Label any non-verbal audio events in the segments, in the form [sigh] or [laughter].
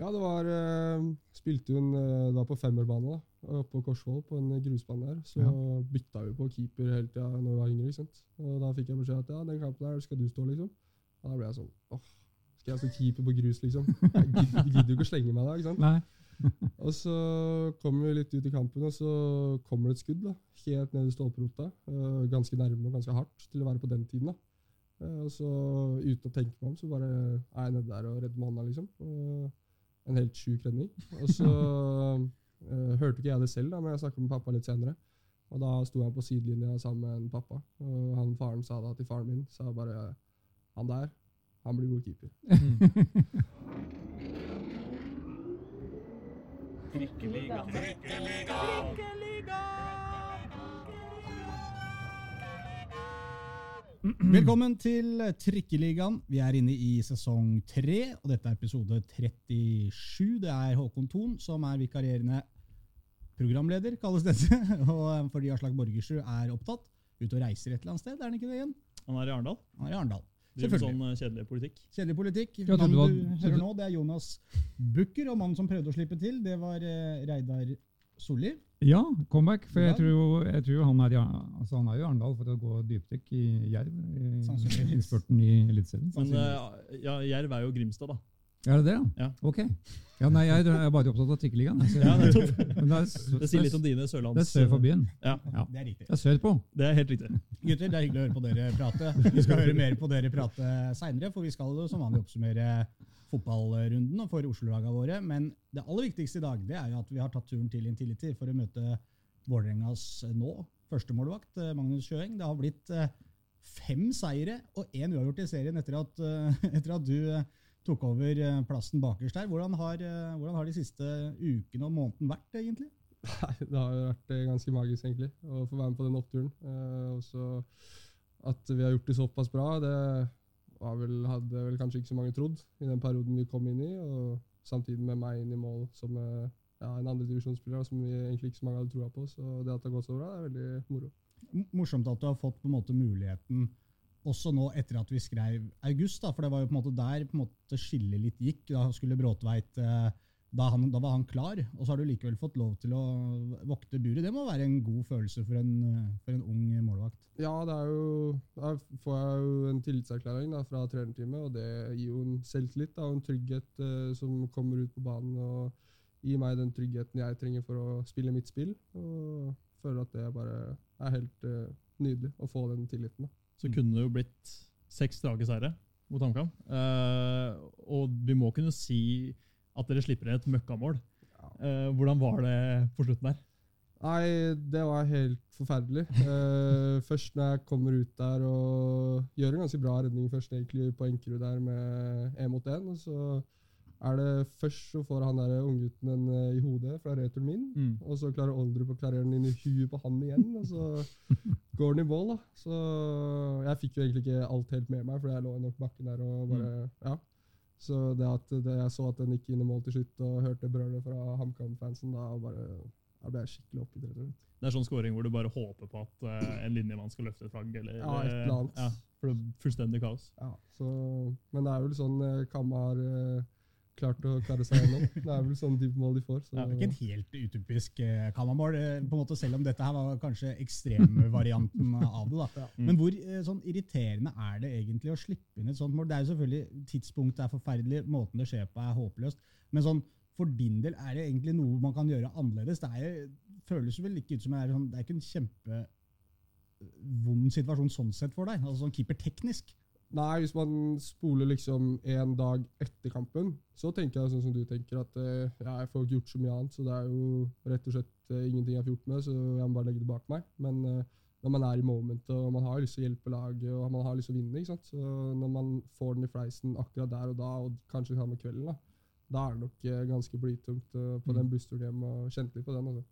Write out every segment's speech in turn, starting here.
Ja, det var eh, Spilte en, eh, da på femmerbane da, oppe på Korsvoll, på en grusbane der. Så Ja. bytta vi på keeper hele tida når vi var yngre. ikke sant? Og da fikk jeg beskjed at ja, den kampen der skal du stå, liksom. Og da ble jeg sånn åh, skal jeg stå keeper på grus, liksom? Jeg gidder, jo ikke å slenge meg da, ikke sant? Nei. [laughs] Og så kommer vi litt ut i kampen, og så kommer det et skudd da, helt ned i stolperota. eh, ganske nærme og ganske hardt til å være på den tiden. da. Eh, og så uten å tenke meg om, så bare er jeg nede der og redder med hånda, liksom. Og en helt sjuk redning. Og så uh, [laughs] hørte ikke jeg det selv, da, men jeg snakket med pappa litt senere. Og da sto han på sidelinja sammen med en pappa, og han faren sa da til faren min sa bare Han der, han blir god keeper. [laughs] [clears throat] Velkommen til Trikkeligaen. Vi er inne i sesong tre, og dette er episode 37. Det er Håkon Thon som er vikarierende programleder, kalles dette. [laughs] Og fordi Aslak Borgersrud er opptatt, ute og reiser et eller annet sted, er han ikke det igjen? Han er i Arendal. Han er i Arendal. Driver sånn eh, kjedelig politikk. Kjedelig politikk. Mannen du hører nå, det er Jonas Bukker, og mannen som prøvde å slippe til, det var eh, Reidar Solli. Ja, comeback. For jeg tror, jeg tror han, er i, altså han er jo i Arendal for å gå dypdykk i Jerv. I innspurten i Eliteserien. Men uh, ja, Jerv er jo Grimstad, da. Er det det, ja? Ja. Ok. Ja, nei, jeg er bare opptatt av Tikkeligaen. jeg, så- Ja. Det, er, [laughs] Det sier litt om dine sørlands... det er sør for byen. Ja, Ja. Det er riktig. Det er sørpå. det er helt riktig. Gutter, det er hyggelig å høre på dere prate. Vi skal høre mer på dere prate seinere, for vi skal som vanlig oppsummere fotballrunden for Oslo-lagene våre. Men det aller viktigste i dag det er jo at vi har tatt turen til Intility for å møte Vålerengas nå førstemålvakt, eh, Magnus Sjøeng. Det har blitt eh, fem seire og én uavgjort i serien etter at, eh, [laughs] etter at du eh, tok over eh, plassen bakerst her. Hvordan har, eh, hvordan har de siste ukene og måneden vært, egentlig? Nei, det har vært eh, ganske magisk, egentlig, å få være med på den oppturen. Eh, også at vi har gjort det såpass bra, det vel, hadde vel kanskje ikke så mange trodd i den perioden vi kom inn i. Og samtidig med meg inn i mål som eh, ja, en andredivisjonsspiller som vi egentlig ikke så mange hadde troa på. Så det at det har gått så bra, er veldig moro. Morsomt at du har fått på en måte muligheten også nå etter at vi skrev august, da, for det var jo på en måte der på en måte skillet litt gikk. Da skulle Bråtveit eh, da, han, da var han klar, og så har du likevel fått lov til å vokte buret. Det må være en god følelse for en, for en ung målvakt. Ja, det er jo, da får jeg jo en tillitserklæring da, fra trenerteamet, og det gir jo en selvtillit da, og en trygghet eh, som kommer ut på banen og gir meg den tryggheten jeg trenger for å spille mitt spill. Og føler at det bare er helt eh, nydelig å få den tilliten. Da. Så kunne det jo blitt seks strake seire mot HamKam. Eh, og vi må kunne si at dere slipper et møkkamål. Eh, hvordan var det på slutten der? Nei, det var helt forferdelig. Eh, [laughs] først når jeg kommer ut der og gjør en ganske bra redning først egentlig på Enkerud der med én mot én, og så er det først så får han der unggutten den eh, i hodet fra returen min, Mm. og så klarer Oldrup å klarere den inn i huet på han igjen, og så [laughs] går den i mål. da. Så jeg fikk jo egentlig ikke alt helt med meg, for jeg lå nok bakken der og bare Ja. Så det at det, jeg så at den gikk inn i mål til slutt, og hørte brølet fra HamKam-fansen, da bare ble jeg skikkelig oppgitt. Det er sånn scoring hvor du bare håper på at uh, en linjemann skal løfte et flagg. Eller, Ja, et eller annet. Ja, for det er fullstendig kaos. Ja, så, men det er vel sånn eh, Kam har eh, klart å klare seg gjennom. Det er vel sånn type mål de får. Så. Det er ikke en helt utypisk eh, Kamamål, eh, på en måte, selv om dette her var kanskje ekstremvarianten [laughs] av det. da. Men hvor eh, sånn irriterende er det egentlig å slippe inn et sånt mål? Det er jo selvfølgelig Tidspunktet er forferdelig, måten det skjer på er håpløst. Men sånn, for din del, er det egentlig noe man kan gjøre annerledes? Det er, føles vel ikke ut som er, sånn, det er ikke en kjempevond situasjon sånn sett for deg, altså sånn keeperteknisk. Nei, hvis man spoler liksom en dag etter kampen, så tenker jeg sånn som du tenker, at eh, ja, jeg får ikke gjort så mye annet. Så det er jo rett og slett eh, ingenting jeg får gjort med, så jeg må bare legge det bak meg. Men eh, når man er i momentet, og man har lyst til å hjelpe laget, og man har lyst til å vinne, ikke sant? så når man får den i fleisen akkurat der og da, og kanskje samme kvelden, da, da er det nok ganske blytungt på Mm. den bussturen hjem og kjente litt på den. Altså.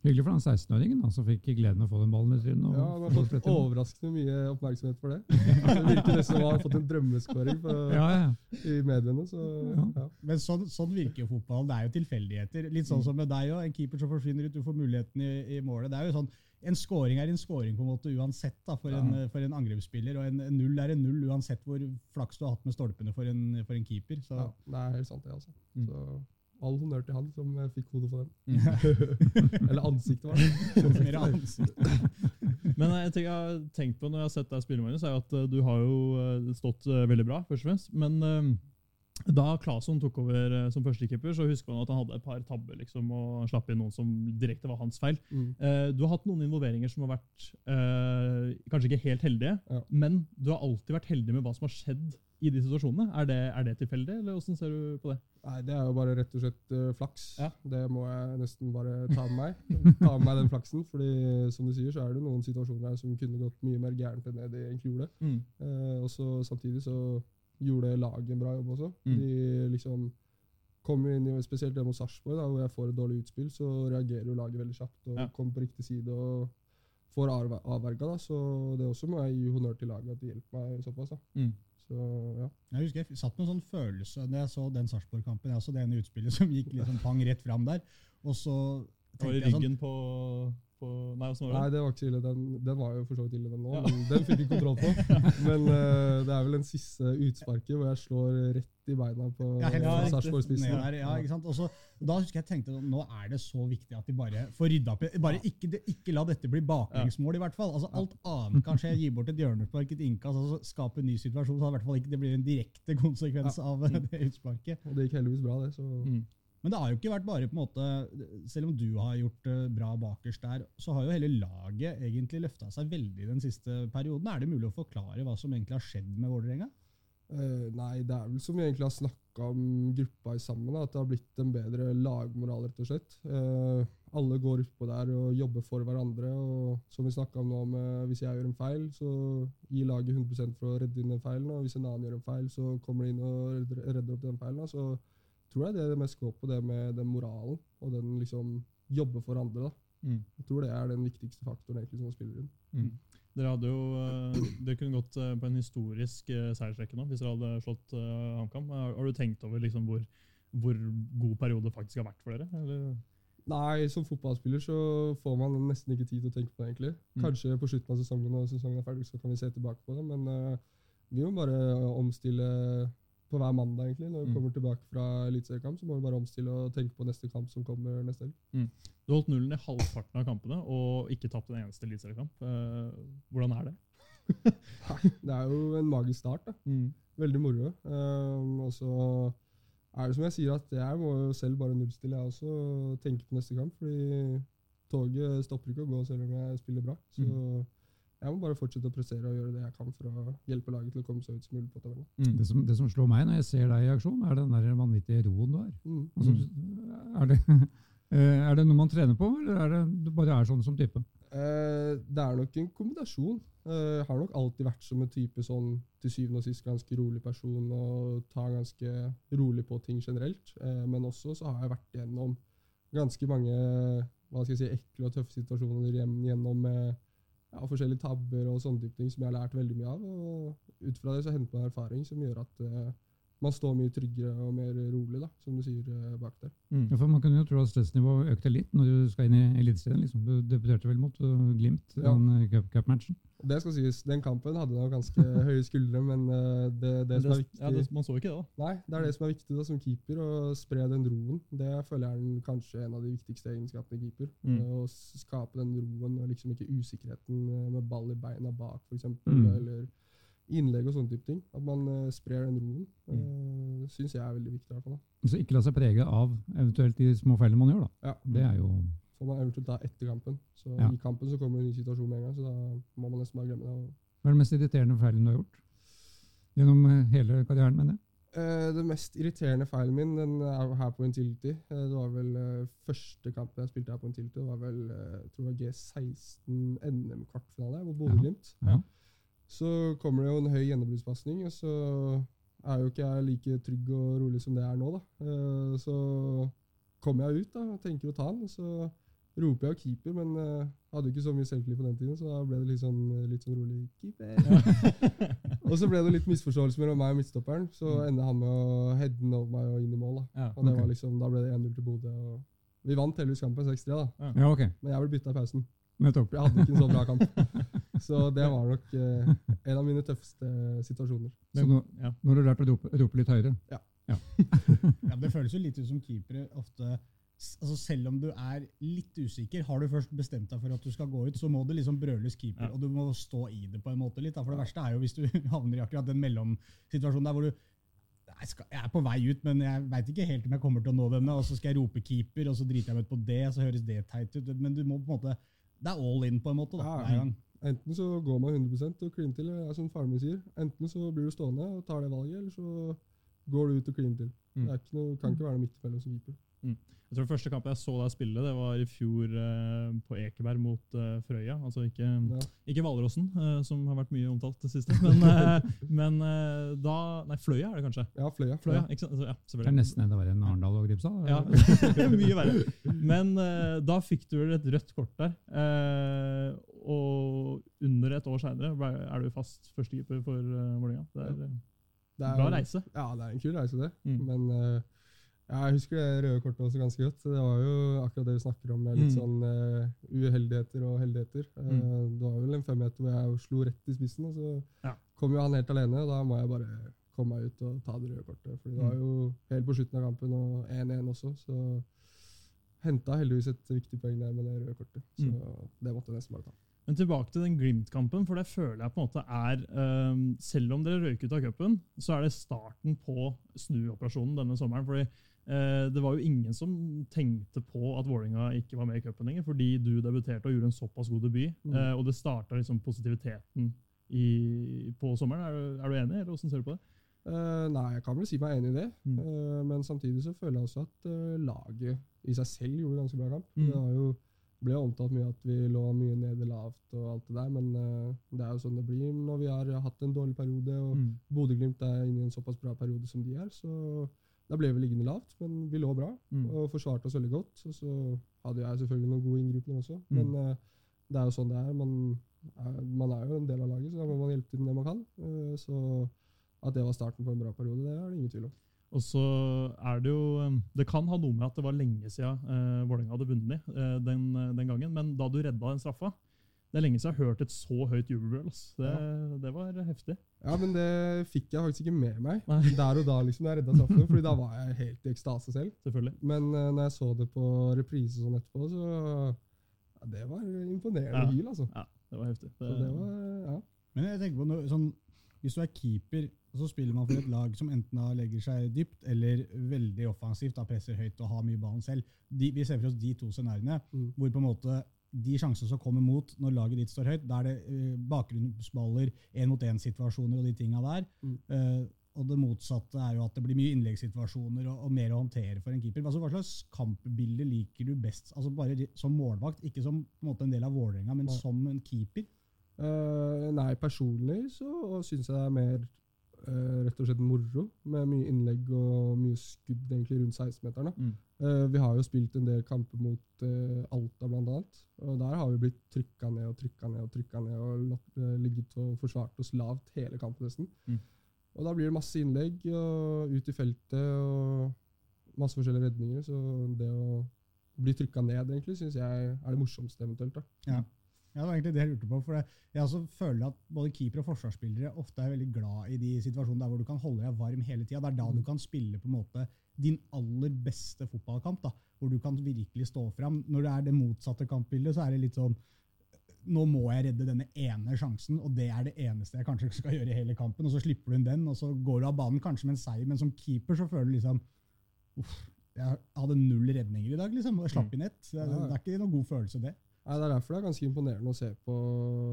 Hyggelig for den 16-åringen som fikk gleden av å få den ballen i trynet. og Ja, Han har fått overraskende mye oppmerksomhet for det. [laughs] Det virker nesten som han har fått en drømmeskåring på, Ja, ja. i mediene. Så, Ja. ja. Men sånn, sånn virker jo fotballen. Det er jo tilfeldigheter. Litt sånn som med deg òg. En keeper som forsvinner ut, du får muligheten i, i målet. Det er jo sånn, En scoring er en scoring på en måte uansett da, for, en, for en angrepsspiller. Og en, en null er en null uansett hvor flaks du har hatt med stolpene for en, for en keeper. Så ja, Det er helt sant, det. altså. Mm. Så All honnør til han som eh, fikk hodet for den. [laughs] Eller ansiktet, var det. [laughs] mer ansikt. Men en ting jeg har tenkt på når jeg har sett deg spille, Magnus, er at eh, du har jo eh, stått eh, veldig bra, først og fremst. Men eh, da Claesson tok over eh, som førstekeeper, så husker man at han hadde et par tabber liksom, og slapp inn noen som direkte var hans feil. Mm. Eh, du har hatt noen involveringer som har vært eh, kanskje ikke helt heldige, Ja. men du har alltid vært heldig med hva som har skjedd i de situasjonene. Er det, er det tilfeldig, eller hvordan ser du på det? Nei, det er jo bare rett og slett uh, flaks. Ja. Det må jeg nesten bare ta med meg. [laughs] Ta med meg den flaksen, fordi som du sier, så er det noen situasjoner her som kunne gått mye mer gærent enn det de egentlig gjorde. Uh, og så samtidig så gjorde laget en bra jobb også. Mm. De liksom kommer inn i, Spesielt det mot Sarpsborg, hvor jeg får et dårlig utspill, så reagerer jo laget veldig kjapt og Ja. kommer på riktig side og får avver- avverga. da, Så det også må jeg gi honnør til laget at de hjelper meg såpass. da. Mm. Så ja. Jeg husker jeg satt med en sånn følelse da jeg så den Sarpsborg-kampen. Jeg så det ene utspillet som gikk liksom pang rett fram der. Og så tenkte jeg sånn ryggen på, på Nei, åssen var Nei, det? det var ikke ille. Den, den var jo for så vidt ille, den nå. Ja. Men den fikk vi kontroll på. [laughs] Men uh, det er vel den siste utsparket hvor jeg slår rett i beina på Ja, ja. Sarpsborg-spissen. Ja, ikke sant? Også, da husker jeg tenkte at nå er det så viktig at de bare får rydda opp. i- Bare ikke, det- ikke la dette bli baklengsmål, i hvert fall. Altså, alt annet kan skje. Gi bort et hjørnespark, et innkast, altså, skape en ny situasjon. Så i hvert fall ikke det blir en direkte konsekvens av [laughs] det utsparket. Og det gikk heldigvis bra, det. Så Mm. Men det har jo ikke vært bare på en måte Selv om du har gjort det bra bakerst der, så har jo hele laget egentlig løfta seg veldig den siste perioden. Er det mulig å forklare hva som egentlig har skjedd med Vålerenga? Uh, nei, det er vel som vi egentlig har snakka om gruppa i sammen, at det har blitt en bedre lagmoral, rett og slett. Uh, alle går utpå der og jobber for hverandre. og Som vi snakka om nå, med, hvis jeg gjør en feil, så gir laget 100 for å redde inn den feilen. Og hvis en annen gjør en feil, så kommer de inn og redder, opp den feilen. så tror jeg det er det mest går på, det med den moralen og den liksom jobbe for andre. da. Mm. Jeg tror det er den viktigste faktoren egentlig som spiller inn. Mm. Dere hadde jo eh, Dere kunne gått eh, på en historisk eh, seiersrekke nå hvis dere hadde slått eh, HamKam. Har, du tenkt over liksom hvor, hvor god periode det faktisk har vært for dere? Eller? Nei, som fotballspiller så får man nesten ikke tid til å tenke på det, egentlig. Mm. Kanskje på slutten av sesongen når sesongen er ferdig, så kan vi se tilbake på det. Men uh, vi må bare omstille på hver mandag, egentlig. Når vi Mm. kommer tilbake fra eliteseriekamp, så må vi bare omstille og tenke på neste kamp som kommer neste helg. Du holdt nullen i halvparten av kampene og ikke tapt en eneste eliteseriekamp. Uh, hvordan er det? [laughs] Det er jo en magisk start. da. Veldig moro. Uh, og så er det som jeg sier, at jeg må jo selv bare nullstille, jeg også, og tenke på neste kamp. Fordi toget stopper ikke å gå selv om jeg spiller bra. Så Mm. Jeg må bare fortsette å prestere og gjøre det jeg kan for å hjelpe laget til å komme seg ut som mulig på tabellen. Det, som, det som slår meg når jeg ser deg i aksjon, er den der vanvittige roen du har. Mm. Altså, er, det, [laughs] eh, er det noe man trener på, eller er det du bare er sånn som type? Eh, det er nok en kombinasjon. Eh, Jeg har nok alltid vært som en type sånn til syvende og sist ganske rolig person og tar ganske rolig på ting generelt. Eh, men også så har jeg vært gjennom ganske mange hva skal jeg si, ekle og tøffe situasjoner gjennom eh, ja, forskjellige tabber og sånne type ting som jeg har lært veldig mye av. Og ut fra det så henter man erfaring som gjør at uh, man står mye tryggere og mer rolig, da, som du sier uh, bak der. Ja, for Man kunne jo tro at stressnivået økte litt når du skal inn i Eliteserien. Liksom. Du debuterte vel mot uh, Glimt i Ja. den cup- cup-matchen. Og det skal sies, Den kampen hadde da ganske [laughs] høye skuldre, men eh, det, det som er viktig ja, det, man så ikke det, da. Nei, det er det som er viktig da, som keeper, å spre den roen. Det føler jeg er den, kanskje en av de viktigste egenskapene i keeper. Mm. Eh, Å skape den roen og liksom ikke usikkerheten eh, med ball i beina bak, f.eks. Mm. Eller innlegg og sånne type ting. At man uh, sprer den roen. Uh, Syns jeg er veldig viktig. i hvert fall. da. Så ikke la seg prege av eventuelt de små feilene man gjør. da. Ja. Det er jo Får man eventuelt ta etter kampen. Så Ja. I kampen så kommer det en ny situasjon med en gang, så da må man nesten bare glemme det. Hva er det mest irriterende feilen du har gjort? Gjennom eh, hele karrieren, mener jeg. Eh, det mest irriterende feilen min den er her på Intility. Eh, det var vel eh, første kampen jeg spilte her på Intility. Det var vel eh, jeg tror det var G16 NM-kvartfinale mot Bodø-Glimt. Ja. Så kommer det jo en høy gjennombruddspasning, og så er jo ikke jeg like trygg og rolig som det er nå. da. Eh, så kommer jeg ut da, og tenker å ta den, og så roper jeg jo keeper, men jeg hadde ikke så mye selvtillit på den tiden, så da ble det litt sånn, litt sånn rolig keeper. [laughs] og så ble det litt misforståelse mellom meg og midtstopperen, så Mm. ender han med å heade den over meg og inn i mål. da. Ja, Og det ok. var liksom, Da ble det 1-0 til Bodø. og Vi vant heldigvis kampen 6-3, da, Ja, okay. men jeg ble bytta i pausen. Nettopp. Jeg hadde ikke en så bra kamp. [laughs] Så det var nok eh, en av mine tøffeste situasjoner. Så nå, Ja. nå har du lært å rope, rope litt høyere. Ja, Det føles jo litt ut som keepere ofte altså Selv om du er litt usikker, har du først bestemt deg for at du skal gå ut, så må du liksom brøles keeper, Ja. og du må stå i det på en måte litt. Da. For det verste er jo hvis du [laughs] havner i akkurat den mellomsituasjonen der hvor du jeg, skal, jeg er på vei ut, men jeg veit ikke helt om jeg kommer til å nå denne. Og så skal jeg rope keeper, og så driter jeg meg ut på det, så høres det teit ut. Men du må på en måte Det er all in på en måte. da, Ja. Enten så går man 100% og kliner til, eller er som faren min sier. Enten så blir du stående og tar det valget, eller så går du ut og kliner til. Mm. Det ikke noe, kan ikke være noe midt imellom som keeper. Jeg tror Første kamp jeg så deg spille, det var i fjor eh, på Ekeberg mot eh, Frøya. Altså ikke, Ja. ikke Hvalrossen, eh, som har vært mye omtalt det siste. [laughs] Men, eh, men eh, da Nei, Fløya er det kanskje. Ja, Fløya. Fløya, ikke sant? Altså, ja, Det er nesten enda verre enn Arendal og Grimstad. Ja, [laughs] mye verre. Men eh, da fikk du vel et rødt kort der. eh, og under et år seinere er du fast førstekeeper for uh, Vålerenga. Det er Det er, bra reise. Ja, det er en kul reise, det. Mm. Men eh, ja, jeg husker det røde kortet også ganske godt. Det var jo akkurat det vi snakker om, med litt Mm. sånn uh, uheldigheter og heldigheter. Mm. Uh, det var vel en femmeter hvor jeg slo rett i spissen, og så Ja. kom jo han helt alene. og Da må jeg bare komme meg ut og ta det røde kortet. For det var Mm. jo helt på slutten av kampen og 1-1 også, så henta heldigvis et viktig poeng der med det røde kortet. Så Mm. det måtte jeg nesten bare ta. Men tilbake til den Glimt-kampen, for det føler jeg på en måte er ehm, Selv om dere røyk ut av cupen, så er det starten på snuoperasjonen denne sommeren. fordi eh, det var jo ingen som tenkte på at Vålerenga ikke var med i cupen lenger, fordi du debuterte og gjorde en såpass god debut. Mm. eh, og det starta liksom positiviteten i, på sommeren. Er du, er du enig, eller hvordan ser du på det? Uh, nei, jeg kan vel si meg enig i det. Mm. Uh, men samtidig så føler jeg også at uh, laget i seg selv gjorde ganske bra kamp. Mm. Det jo, ble omtalt mye at vi lå mye nede lavt og alt det der, men eh, det er jo sånn det blir når vi har hatt en dårlig periode, og Mm. Bodø-Glimt er inne i en såpass bra periode som de er. Så da ble vi liggende lavt, men vi lå bra Mm. og forsvarte oss veldig godt. Og så hadde jeg selvfølgelig noen gode inngripener også, Mm. men uh, det er jo sånn det er. Man, er. man er jo en del av laget, så da må man hjelpe til det man kan. Uh, så at det var starten på en bra periode, det er det ingen tvil om. Og så er det jo um, Det kan ha noe med at det var lenge siden uh, Vålerenga hadde vunnet eh, den, eh, den gangen, men da du redda den straffa Det er lenge siden jeg har hørt et så høyt jubelbrøl. Altså. Det, det var heftig. Ja, men det fikk jeg faktisk ikke med meg Nei. der og da, liksom, da jeg redda straffen. fordi da var jeg helt i ekstase selv. Selvfølgelig. Men uh, når jeg så det på reprise sånn etterpå, så ja, Det var imponerende Ja. hyl, altså. Ja, det var heftig. Det, det var, ja. Men jeg tenker på noe, sånn, Hvis du er keeper, og så spiller man for et lag som enten da legger seg dypt eller veldig offensivt, da presser høyt og har mye ballen selv. De, vi ser for oss de to scenarioene Mm. hvor på en måte de sjansene som kommer mot når laget ditt står høyt, da er det eh, bakgrunnsballer, én-mot-én-situasjoner og de tinga der. Mm. Eh, og det motsatte er jo at det blir mye innleggssituasjoner og, og mer å håndtere for en keeper. Altså, hva slags kampbilde liker du best? Altså Bare som målvakt, ikke som på en, en del av Vålerenga, men som en keeper. Uh, nei, personlig så syns jeg det er mer rett og slett moro, med mye innlegg og mye skudd egentlig rundt 16-meteren. Mm. Eh, vi har jo spilt en del kamper mot eh, Alta blant annet, og der har vi blitt trykka ned og trykka ned og trykka ned og eh, ligget og forsvart oss lavt hele kampen nesten. Mm. Og da blir det masse innlegg og ut i feltet og masse forskjellige redninger, så det å bli trykka ned egentlig syns jeg er det morsomste eventuelt. da. Ja, det var egentlig det jeg lurte på. for Jeg også føler at både keeper og forsvarsspillere ofte er veldig glad i de situasjonene der hvor du kan holde deg varm hele tida. Det er da du kan spille på en måte din aller beste fotballkamp. da, Hvor du kan virkelig stå fram. Når det er det motsatte kampbildet, så er det litt sånn Nå må jeg redde denne ene sjansen, og det er det eneste jeg kanskje skal gjøre i hele kampen. Og så slipper du inn den, og så går du av banen kanskje med en seier, men som keeper så føler du liksom Uff, jeg hadde null redninger i dag, liksom, og jeg slapp inn ett. Det, det er ikke noen god følelse, det. Nei, Det er derfor det er ganske imponerende å se på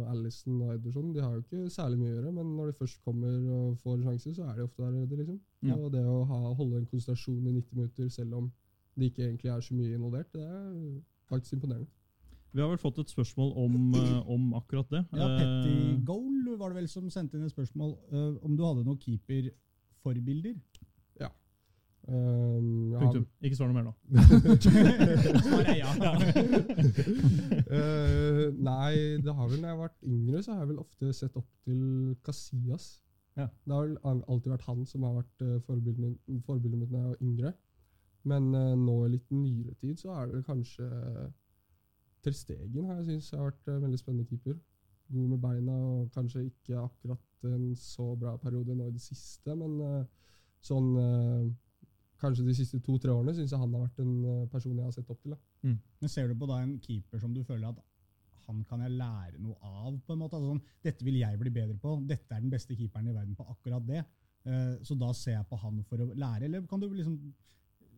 Alison og Ederson. De har jo ikke særlig mye å gjøre, men når de først kommer og får en sjanse, så er de ofte der liksom. Ja. Og det å ha, holde en konsentrasjon i 90 minutter selv om det ikke egentlig er så mye involvert, det er faktisk imponerende. Vi har vel fått et spørsmål om, eh, om akkurat det. Ja, Petty Eh, Goal var det vel som sendte inn et spørsmål eh, om du hadde noen keeperforbilder. Um, jeg har Ikke svar noe mer nå. [laughs] [laughs] Eh, nei, det har vel når jeg har vært yngre, så har jeg vel ofte sett opp til Casillas. Ja. Det har vel alltid vært han som har vært uh, forbildet mitt, når jeg var yngre. Men uh, nå i litt nyere tid så er det kanskje kanskje Ter Stegen har jeg syntes har vært uh, veldig spennende keeper. God med beina og kanskje ikke akkurat en så bra periode nå i det siste, men sånn Kanskje de siste to-tre årene syns jeg han har vært en eh, person jeg har sett opp til. Da. Men ser du på da en keeper som du føler at han kan jeg lære noe av? på en måte? Altså sånn, dette vil jeg bli bedre på. Dette er den beste keeperen i verden på akkurat det. Eh, så da ser jeg på han for å lære. Eller kan du liksom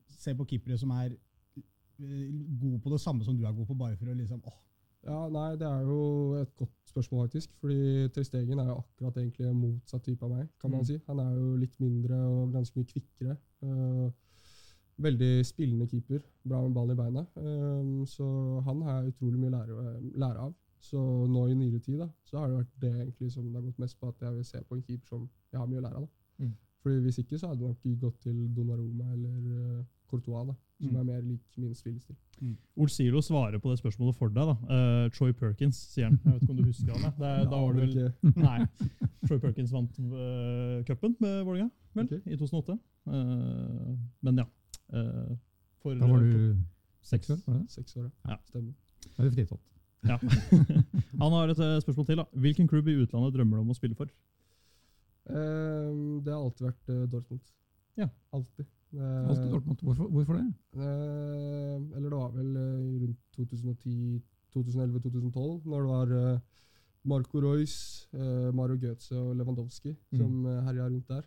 se på keepere som er eh, gode på det samme som du er god på, bare for å liksom åh, Ja, nei, Det er jo et godt spørsmål, faktisk. fordi Tristegen er jo akkurat egentlig en motsatt type av meg. kan man Mm. si. Han er jo litt mindre og ganske mye kvikkere. Eh, veldig spillende keeper. Bra med ballen i beina. Eh, så han har jeg utrolig mye lære, lære av. Så nå i nyere tid da, så har det vært det egentlig som det har gått mest på at jeg vil se på en keeper som jeg har mye å lære av. da. Mm. Fordi Hvis ikke så hadde det nok gått til Donnaroma eller uh, Courtois, da, som Mm. er mer lik min spillestil. Olsilo svarer på det spørsmålet for deg. da. Uh, Troy Perkins, sier han. Jeg vet ikke om du husker han? Det [laughs] da var det vel Nei. Troy Perkins vant uh, cupen med Vålerenga vel, Ok. i 2008. Eh, men ja. eh, for, Da var du seks år? var det det? seks år. Ja. Stemmer. Da er du fritatt. ja. [laughs] Han har et eh, spørsmål til. da. Hvilken klubb i utlandet drømmer du om å spille for? Ehm, det har alltid vært Dortmund. Ja. Alltid. Alltid Dortmund. Hvorfor, hvorfor det? Eh, eller det var vel rundt 2010-2011-2012, når det var Marco Reus, eh, Mario Götze og Lewandowski Mm. som mm. herja rundt der.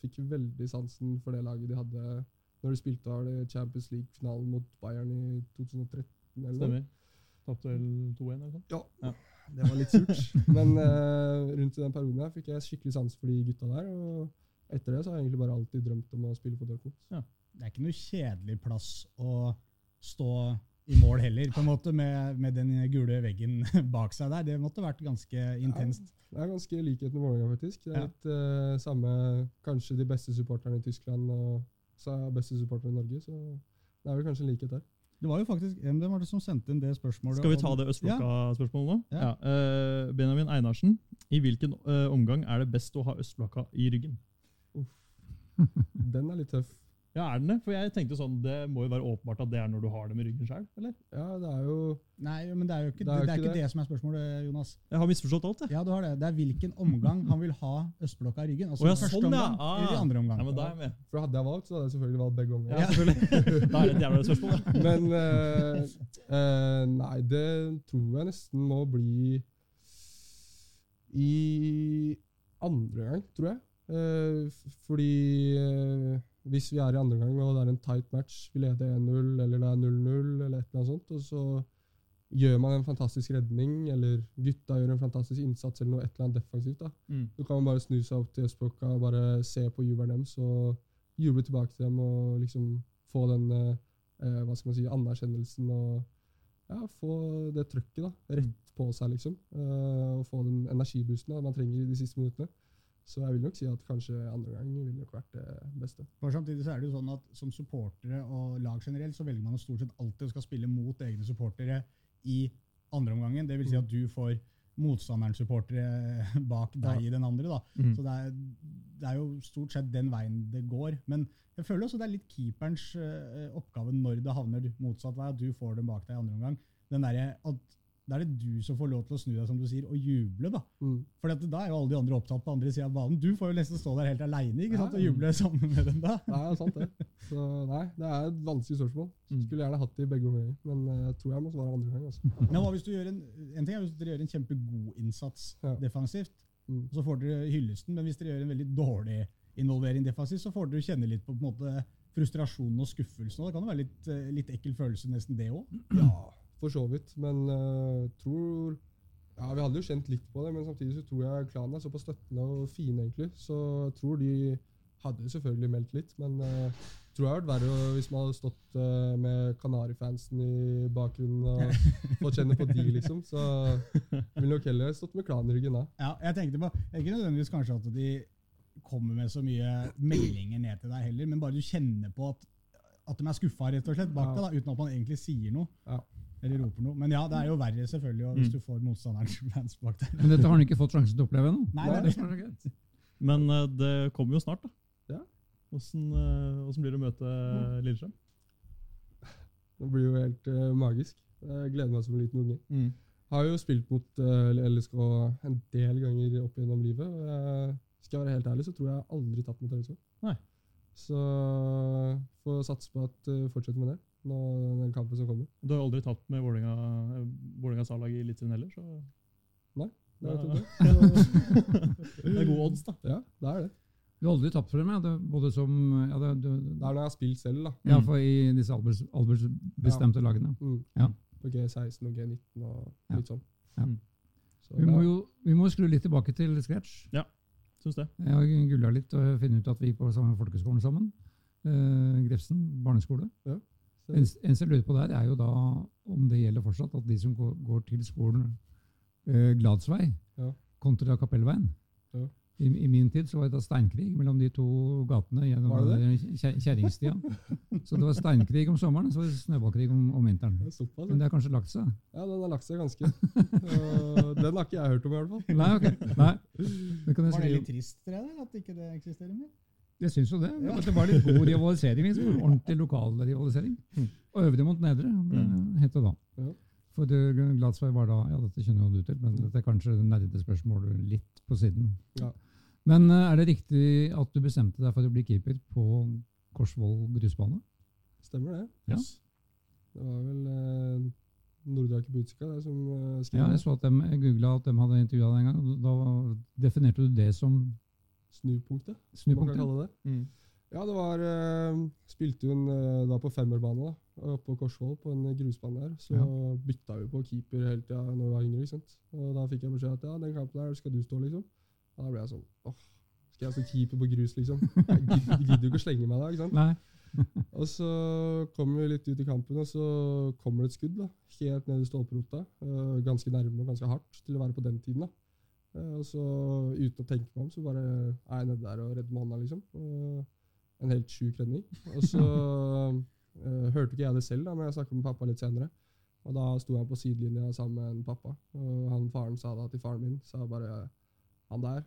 Fikk veldig sansen for det laget de hadde når de spilte av det Champions League-finalen mot Bayern i 2013. Eller. Stemmer. Tapte vel 2-1? eller noe sånt? Det var litt surt. [laughs] Men uh, rundt i den perioden her fikk jeg skikkelig sans for de gutta der. Og etter det så har jeg egentlig bare alltid drømt om å spille på Dortmund. Det er ikke noe kjedelig plass å stå i mål heller, på en måte, med, med den gule veggen [laughs] bak seg der. Det måtte vært ganske intenst. Det er ganske likhet med Vålerenga, faktisk. Det er Ja. litt uh, samme Kanskje de beste supporterne i Tyskland og så beste supporterne i Norge. Så det er vel kanskje en likhet der. Det var jo faktisk Hvem var det som sendte inn det spørsmålet? Skal vi ta det Østblokka-spørsmålet nå? Ja. Eh, Benjamin Einarsen. I hvilken uh, omgang er det best å ha Østblokka i ryggen? Den er litt tøff. Ja, er den det? For jeg tenkte sånn, Det må jo være åpenbart at det er når du har dem i ryggen sjøl, eller? Ja, det er jo Nei, men det er jo ikke Det er det, det, er ikke det. det som er spørsmålet, Jonas. Jeg har misforstått alt, jeg. Ja, du har det. Det er hvilken omgang han vil ha østblokka i ryggen. Altså oh, ja, første sånn, ja. omgang Ah. eller andre omgang. Ja, men da er jeg med. For hadde jeg valgt, så hadde jeg selvfølgelig valgt begge omganger. Ja, selvfølgelig. [laughs] Da er det et jævla spørsmål. da. Men uh, uh, nei, det tror jeg nesten må bli i andre gang, tror jeg. Uh, fordi hvis vi er i andre gang og det er en tight match, vi leder 1-0 eller det er 0-0 eller et eller annet sånt, og så gjør man en fantastisk redning, eller gutta gjør en fantastisk innsats eller noe et eller annet defensivt, da. Mm. Så kan man bare snu seg opp til Østblokka og bare se på jubelen deres og juble tilbake til dem og liksom få den eh, eh, hva skal man si, anerkjennelsen og ja, få det trøkket da, rett på seg, liksom. eh, og få den energiboosten da, man trenger i de siste minuttene. Så jeg vil nok si at kanskje andre gang ville nok vært det beste. For samtidig så er det jo sånn at Som supportere og lag generelt så velger man stort sett alltid å skal spille mot egne supportere i andre omgangen. Det vil si at du får motstanderens supportere [laughs] bak deg Ja. i den andre. Mm. Så det er, det er jo stort sett den veien det går. Men jeg føler også det er litt keeperens eh, oppgave når det havner motsatt vei, at du får dem bak deg i andre omgang. Den der, at Da er det du som får lov til å snu deg, som du sier, og juble. da. Mm. For da er jo alle de andre opptatt på andre sida av banen. Du får jo nesten stå der helt aleine og juble sammen med dem da. [laughs] Det er sant, det. Så nei, det er et vanskelig spørsmål. Mm. Skulle gjerne hatt det i begge omganger, men eh, jeg tror jeg må svare andre gang. Altså. [laughs] Men hva hvis du gjør en, en ting er hvis dere gjør en kjempegod innsats Ja. defensivt, Mm. så får dere hyllesten, men hvis dere gjør en veldig dårlig involvering defensivt, så får dere kjenne litt på, på en måte, frustrasjonen og skuffelsen. og Det kan jo være litt, eh, litt ekkel følelse, nesten det òg. Ja, for så vidt. Men uh, tror Ja, vi hadde jo kjent litt på det, men samtidig så tror jeg klanen er såpass støttende og fine, egentlig. Så jeg tror de hadde selvfølgelig meldt litt, men uh, tror jeg hadde vært verre hvis man hadde stått uh, med Kanarifansen i bakgrunnen og [laughs] fått kjenne på de, liksom. Så ville nok heller stått med klanen i ryggen da. Ja, jeg tenkte på, Ikke nødvendigvis kanskje at de kommer med så mye meldinger ned til deg heller, men bare du kjenner på at at de er skuffa, rett og slett, bak Ja. deg, da, uten at man egentlig sier noe. Ja. Eller roper noe. Men ja, det er jo verre selvfølgelig hvis Mm. du får motstanderens fans bak deg. Men dette har han ikke fått sjansen til å oppleve ennå. Nei, det er greit. Men eh, det kommer jo snart, da. Ja. Åssen eh, blir det å møte Mm. Lillestrøm? Det blir jo helt uh, magisk. Jeg gleder meg som en liten unge. Har jo spilt mot LSK en del ganger opp gjennom livet. og jeg, skal jeg være helt ærlig, så tror jeg jeg aldri tatt mot LSK. Nei. Så får satse på at uh, fortsetter med det nå, den kampen som kommer. Du har jo aldri tapt med Vålerengas A-lag i Eliteserien heller, så Nei, Det er, Ja. det. Så, [laughs] det er gode odds, da. ja, det er det. Du har aldri tapt for dem, ja. Det, både som ja, det, du, Det er når jeg har spilt selv, da. ja, for i disse Albers, Albers bestemte lagene. Mm. Ja. På G16 og G19 og litt sånn. Ja. Mm. Så Vi må jo vi må skru litt tilbake til scratch. Ja, Syns det. Jeg har gulla litt og funnet ut at vi gikk på samme folkeskolen sammen. Eh, Grefsen barneskole. så- En- som jeg lurer på der, er jo da om det gjelder fortsatt, at de som går, går til skolen eh, Gladsvei Ja. kontra Kapellveien Ja. I, I min tid så var det da steinkrig mellom de to gatene gjennom kjerringstida. så det var steinkrig om sommeren, så var det snøballkrig om, om vinteren. det er såpass, Men det har kanskje lagt seg? ja, den har lagt seg ganske. Og den har ikke jeg hørt om, i hvert fall. Nei, ok. Nei. Det kan jeg Var det litt trist for deg, at ikke det eksisterer mer? Jeg syns jo det. Ja. det var litt god rivalisering. Liksom. Ordentlig lokal rivalisering. Mm. Og øvre mot nedre, det het det da. For Gladsvei var da Ja, dette kjenner jo du til, men dette er kanskje nerdespørsmål litt på siden. Ja. Men eh, er det riktig at du bestemte deg for å bli keeper på Korsvoll grusbane? Stemmer det. Ja. Det var vel eh, Nordrake Butzka det, som eh, skrev Ja, jeg så at de, googla at de hadde intervjua deg en gang. Da definerte du det som Snupunktet, som man kan snupunktet. kalle det. Ja, det var eh, Spilte hun en, eh, da på femmerbane da, oppe på Korsvoll, på en grusbane der. Så Ja. bytta vi på keeper hele tida når vi var yngre. ikke sant? Og da fikk jeg beskjed at ja, den kampen der skal du stå, liksom. Og da ble jeg sånn åh, skal jeg stå keeper på grus, liksom? Jeg gidder, jo ikke å slenge meg da, ikke sant? Nei. [laughs] Og så kommer vi litt ut i kampen, og så kommer det et skudd da, helt ned i stolperota. eh, ganske nærme og ganske hardt til å være på den tiden. da. Eh, og så uten å tenke meg om, så bare er jeg nede der og redder med hånda, liksom. Og en helt sjuk redning. Og så uh, [laughs] hørte ikke jeg det selv, da, men jeg snakket med pappa litt senere. Og da sto han på sidelinja sammen med en pappa, og han faren sa da til faren min sa bare Han der,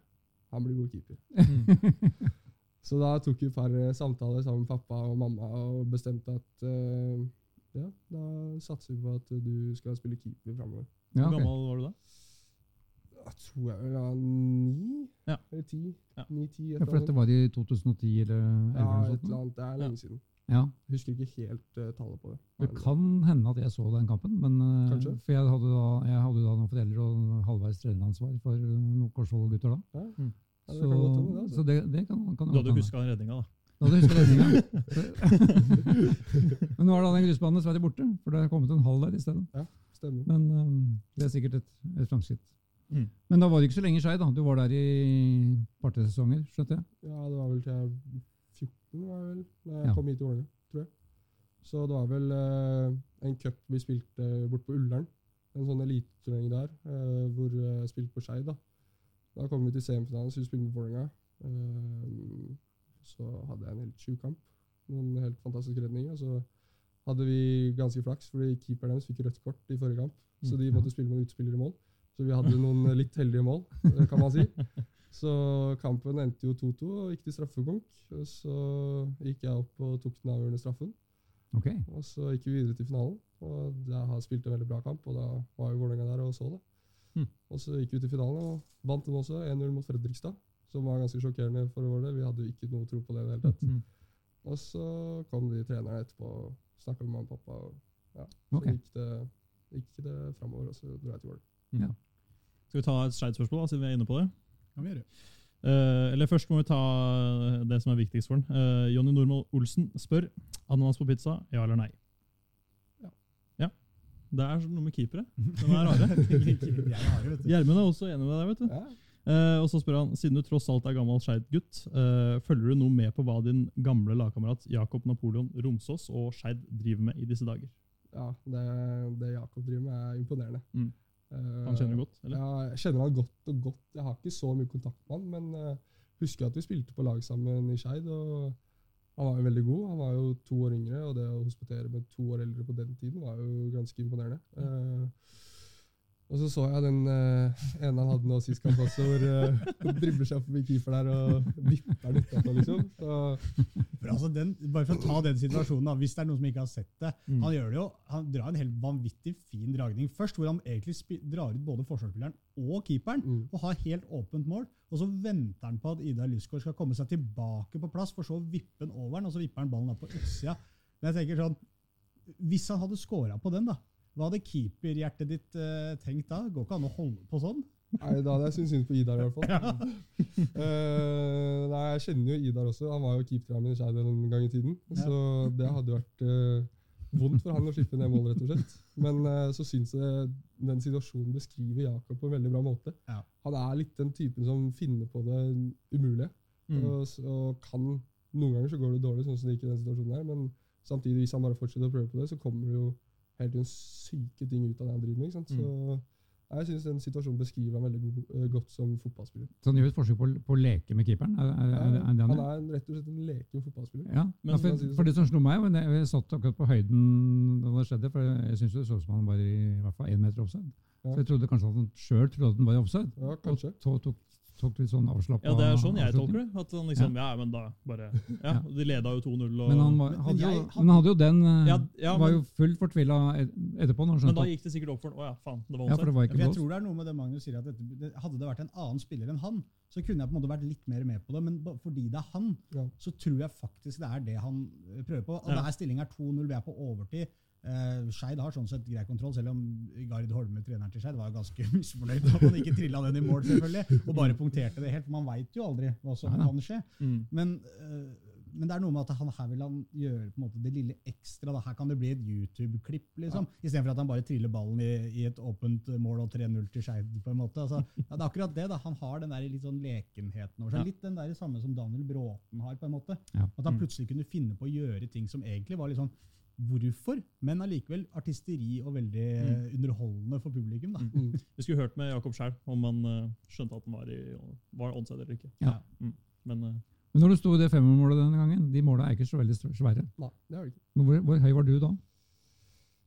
han blir god keeper. [laughs] Så da tok vi et par eh, samtaler sammen med pappa og mamma og bestemte at uh, ja, da satser vi på at du skal spille keeper framover. Ja, Hvor gammel var du da? Jeg tror jeg var ni Ja. eller ti. Ja. Ni-ti, Ja, for dette var i 2010 eller Ja, 11 et eller annet. Det er lenge siden. Ja. Jeg husker ikke helt uh, tallet på det. Det kan hende at jeg så den kampen, men, uh, for jeg hadde, da, jeg hadde da noen foreldre og halvveis treneransvar for noen Korsvoll-gutter da. Ja, Mm. ja, det Så, kan godt hende, det. så Altså. det, det kan, kan Du hadde huska den redninga, da. Da hadde jeg husket redninga. [laughs] Men nå er da den grusbanen dessverre borte, for det er kommet en halv der i stedet. Stemmer. Men um, det er sikkert et, et framskritt. Mm. Men da var det ikke så lenge skei, da. Du var der i par-tre sesonger, skjønte jeg. Ja, det var vel til jeg 14 var jeg vel, da jeg Ja. kom hit til Vålerenga, tror jeg. Så det var vel eh, en cup vi spilte bort på Ullern. En sånn eliteturnering der, eh, hvor eh, jeg spilte på Skei. Da. da kom vi til semifinalen, så vi spilte på Vålerenga. Eh, så hadde jeg en helt sjuk kamp. Noen helt fantastiske redninger. Så hadde vi ganske flaks, fordi keeperen deres fikk rødt kort i forrige kamp. Så de Mm, måtte spille med en utspiller i mål. Så vi hadde noen eh, litt heldige mål, eh, kan man si. [laughs] Så kampen endte jo 2-2 og gikk til straffekonk. Så gikk jeg opp og tok den avgjørende straffen. Okay. Og så gikk vi videre til finalen. Og jeg har spilt en veldig bra kamp, og da var jo Vålerenga der og så det. Hmm. Og så gikk vi til finalen og vant den også, 1-0 mot Fredrikstad. Som var ganske sjokkerende for vår del. Vi hadde jo ikke noe tro på det i det hele tatt. Hmm. Og så kom de trenerne etterpå og snakka med mamma og pappa. Og ja, så okay. gikk det, gikk det framover, og så dro jeg til Vålerenga. Ja. Skal vi ta et Skeid-spørsmål, da, siden vi er inne på det? Kan vi gjøre. Uh, eller først må vi ta det som er viktigst for den. Uh, Jonny Normal Olsen spør ananas på pizza, ja eller nei? Ja. ja. Det er noe med keepere. [laughs] De er rare. Er. [laughs] Gjermund er også enig med deg. vet du. Ja. Uh, og så spør han, Siden du tross alt er gammel Skeid-gutt, uh, følger du noe med på hva din gamle lagkamerat Jakob Napoleon Romsås og Skeid driver med i disse dager? ja, det, det Jakob driver med, er imponerende. Mm. Eh, Han kjenner du godt? eller? Ja, jeg kjenner han godt og godt. Jeg har ikke så mye kontakt med han, men uh, husker at vi spilte på lag sammen i Skeid. Og Han var jo veldig god. Han var jo to år yngre, og det å hospitere med to år eldre på den tiden var jo ganske imponerende. Eh, og så så jeg den uh, ene han hadde nå sist kamp også, hvor uh, han dribler seg forbi keeper der og vipper den utapå, liksom. Altså den, bare for å ta den situasjonen, da, hvis det er noen som ikke har sett det. Mm. Han gjør det jo, han drar en helt vanvittig fin dragning først, hvor han egentlig drar ut både forsvarsspilleren og keeperen, mm. og har helt åpent mål. Og så venter han på at Ida Lysgaard skal komme seg tilbake på plass, for så å vippe den over den, og så vipper han ballen da på utsida. Men jeg tenker sånn, hvis han hadde scora på den, da, hva hadde keeperhjertet ditt uh, tenkt da? Går ikke an å holde på sånn? Nei, da hadde jeg syntes synd på Idar, i hvert fall. [laughs] [laughs] Eh, nei, Jeg kjenner jo Idar også. Han var jo keeperen min i Skeid en gang i tiden. Ja. Så det hadde vært uh, vondt for han å slippe ned mål, rett og slett. Men så syns jeg den situasjonen beskriver Jakob på en veldig bra måte. Ja. Han er litt den typen som finner på det umulige. Mm. Og, og kan Noen ganger så går det dårlig, sånn som det gikk i den situasjonen her, men samtidig, hvis han bare fortsetter å prøve på det, så kommer det jo helt inn syke ting ut av det han driver med. ikke sant? Så jeg syns den situasjonen beskriver han veldig god, eh, godt som fotballspiller. Så han gjør et forsøk på, på å leke med keeperen? Er, er, er, er det han han er en, rett og slett en leken fotballspiller. Ja, Men- ja, for, for det som slo meg, var jeg, jeg satt akkurat på høyden da det skjedde, for jeg syns det så ut som han var i, i hvert fall én meter offside. Ja. Så jeg trodde kanskje at han sjøl trodde at han var i offside. Ja, kanskje. Og tok, tok, tok litt sånn avslappa Ja, det er sånn jeg tolker det. At han liksom, ja, men da bare Ja, [laughs] Ja. de leda jo 2-0 og Men han, var, hadde, jo, men han hadde jo den eh, Ja, ja, Var men- jo fullt fortvila etterpå. Når Men da gikk det sikkert opp for ham. Å ja, faen, det var ja, for det onsdag. var Ja, for jeg tror det er noe med det Magnus sier, at dette, det, hadde det vært en annen spiller enn han, så kunne jeg på en måte vært litt mer med på det. Men fordi det er han, Ja. så tror jeg faktisk det er det han eh, prøver på. Og Ja. det er stillinga 2-0, vi er på overtid. Eh, Skeid har sånn sett grei kontroll, selv om Gard Holme, treneren til Skeid, var ganske [laughs] misfornøyd da han ikke trilla den i mål, selvfølgelig, og bare punkterte det helt. Man veit jo aldri hva som Nei, kan skje. Mm. Men, uh, men det er noe med at han, her vil han gjøre på en måte det lille ekstra. Da. Her kan det bli et YouTube-klipp, liksom. Istedenfor at han bare triller ballen i, i et åpent mål og 3-0 til Skeid. på en måte. Altså, ja, det er akkurat det. da. Han har den der litt sånn lekenheten over seg. Ja. Litt den der samme som Daniel Bråten har. på en måte. Ja. At han Mm. plutselig kunne finne på å gjøre ting som egentlig var litt sånn Hvorfor? Men allikevel artisteri og veldig mm. underholdende for publikum. da. Mm. Mm. [laughs] Vi skulle hørt med Jakob sjøl om han eh, skjønte at han var, i, var onside eller ikke. Ja. Mm. Men uh, Men når du sto i det femmermålet denne gangen, de måla er ikke så veldig svære. Nei, det er det ikke. Men hvor, hvor høy var du da?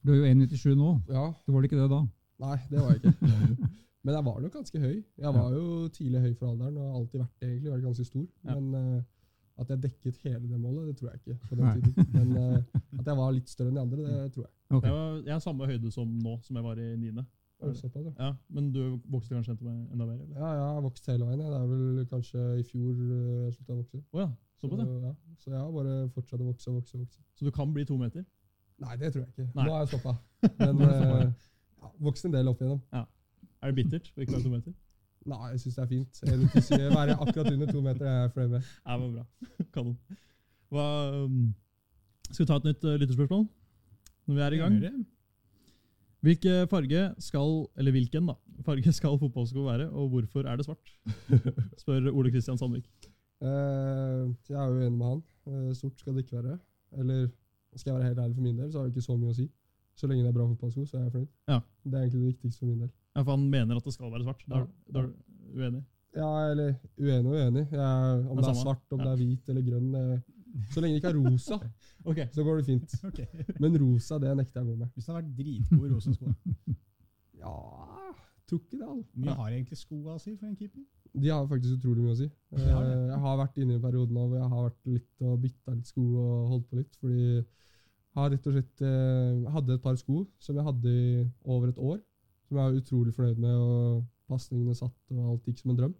Du er jo 1,97 nå. Ja, Du var det ikke det da? Nei, det var jeg ikke. [laughs] Men jeg var nok ganske høy. Jeg var jo tidlig høy for alderen og har alltid vært egentlig, vært ganske stor. Ja. Men eh, at jeg dekket hele det målet, det tror jeg ikke. på den tiden. Men uh, at jeg var litt større enn de andre, det tror jeg. Okay. jeg, var, jeg er samme høyde som nå, som jeg var i niende. Ja. Men du vokste kanskje enda mer? eller? ja, jeg har vokst hele veien. Det er vel kanskje i fjor eh, jeg slutta å vokse. Oh, ja, det. ja. ja. Så jeg har bare fortsatt å vokse og vokse. og vokse. Så du kan bli to meter? Nei, det tror jeg ikke. Nei. Nå har jeg stoppa. [laughs] Men uh, vokst en del opp igjennom. Er det bittert å ikke være to meter? Nei, jeg syns det er fint. Jeg vil si, være akkurat under to meter er jeg fornøyd med. Ja, men bra. [laughs] Kanon. Hva, um, skal vi ta et nytt uh, lytterspørsmål når vi er i gang? Hvilke farge skal, eller hvilken da, farge skal fotballsko være, og hvorfor er det svart? [laughs] Spør Ole Kristian Sandvik. Uh, jeg er jo enig med han. Uh, stort skal det ikke være. Eller skal jeg være helt ærlig for min del, så har det ikke så mye å si. Så lenge det er bra fotballsko, så er jeg fornøyd. Ja. Det er egentlig det viktigste for min del. Ja, for han mener at det skal være svart. Da er, Ja. da er du uenig? Ja, eller uenig og uenig. Jeg, om Det er det er svart, om Ja. det er hvit eller grønn eh, [laughs] Så lenge det ikke er rosa, okay. så går det fint. Okay. Men rosa, det nekter jeg å gå med. Hvis det hadde vært dritgode sko [laughs] Ja Tror ikke det, altså. mye har egentlig skoa si for en keeper? De har faktisk utrolig mye å si. Eh. Jeg har vært inne i perioden periode nå hvor jeg har vært litt og bytta litt sko og holdt på litt. Fordi jeg har rett og slett eh, hadde et par sko som jeg hadde i over et år. Som jeg er utrolig fornøyd med, og pasningene satt, og alt gikk som en drøm.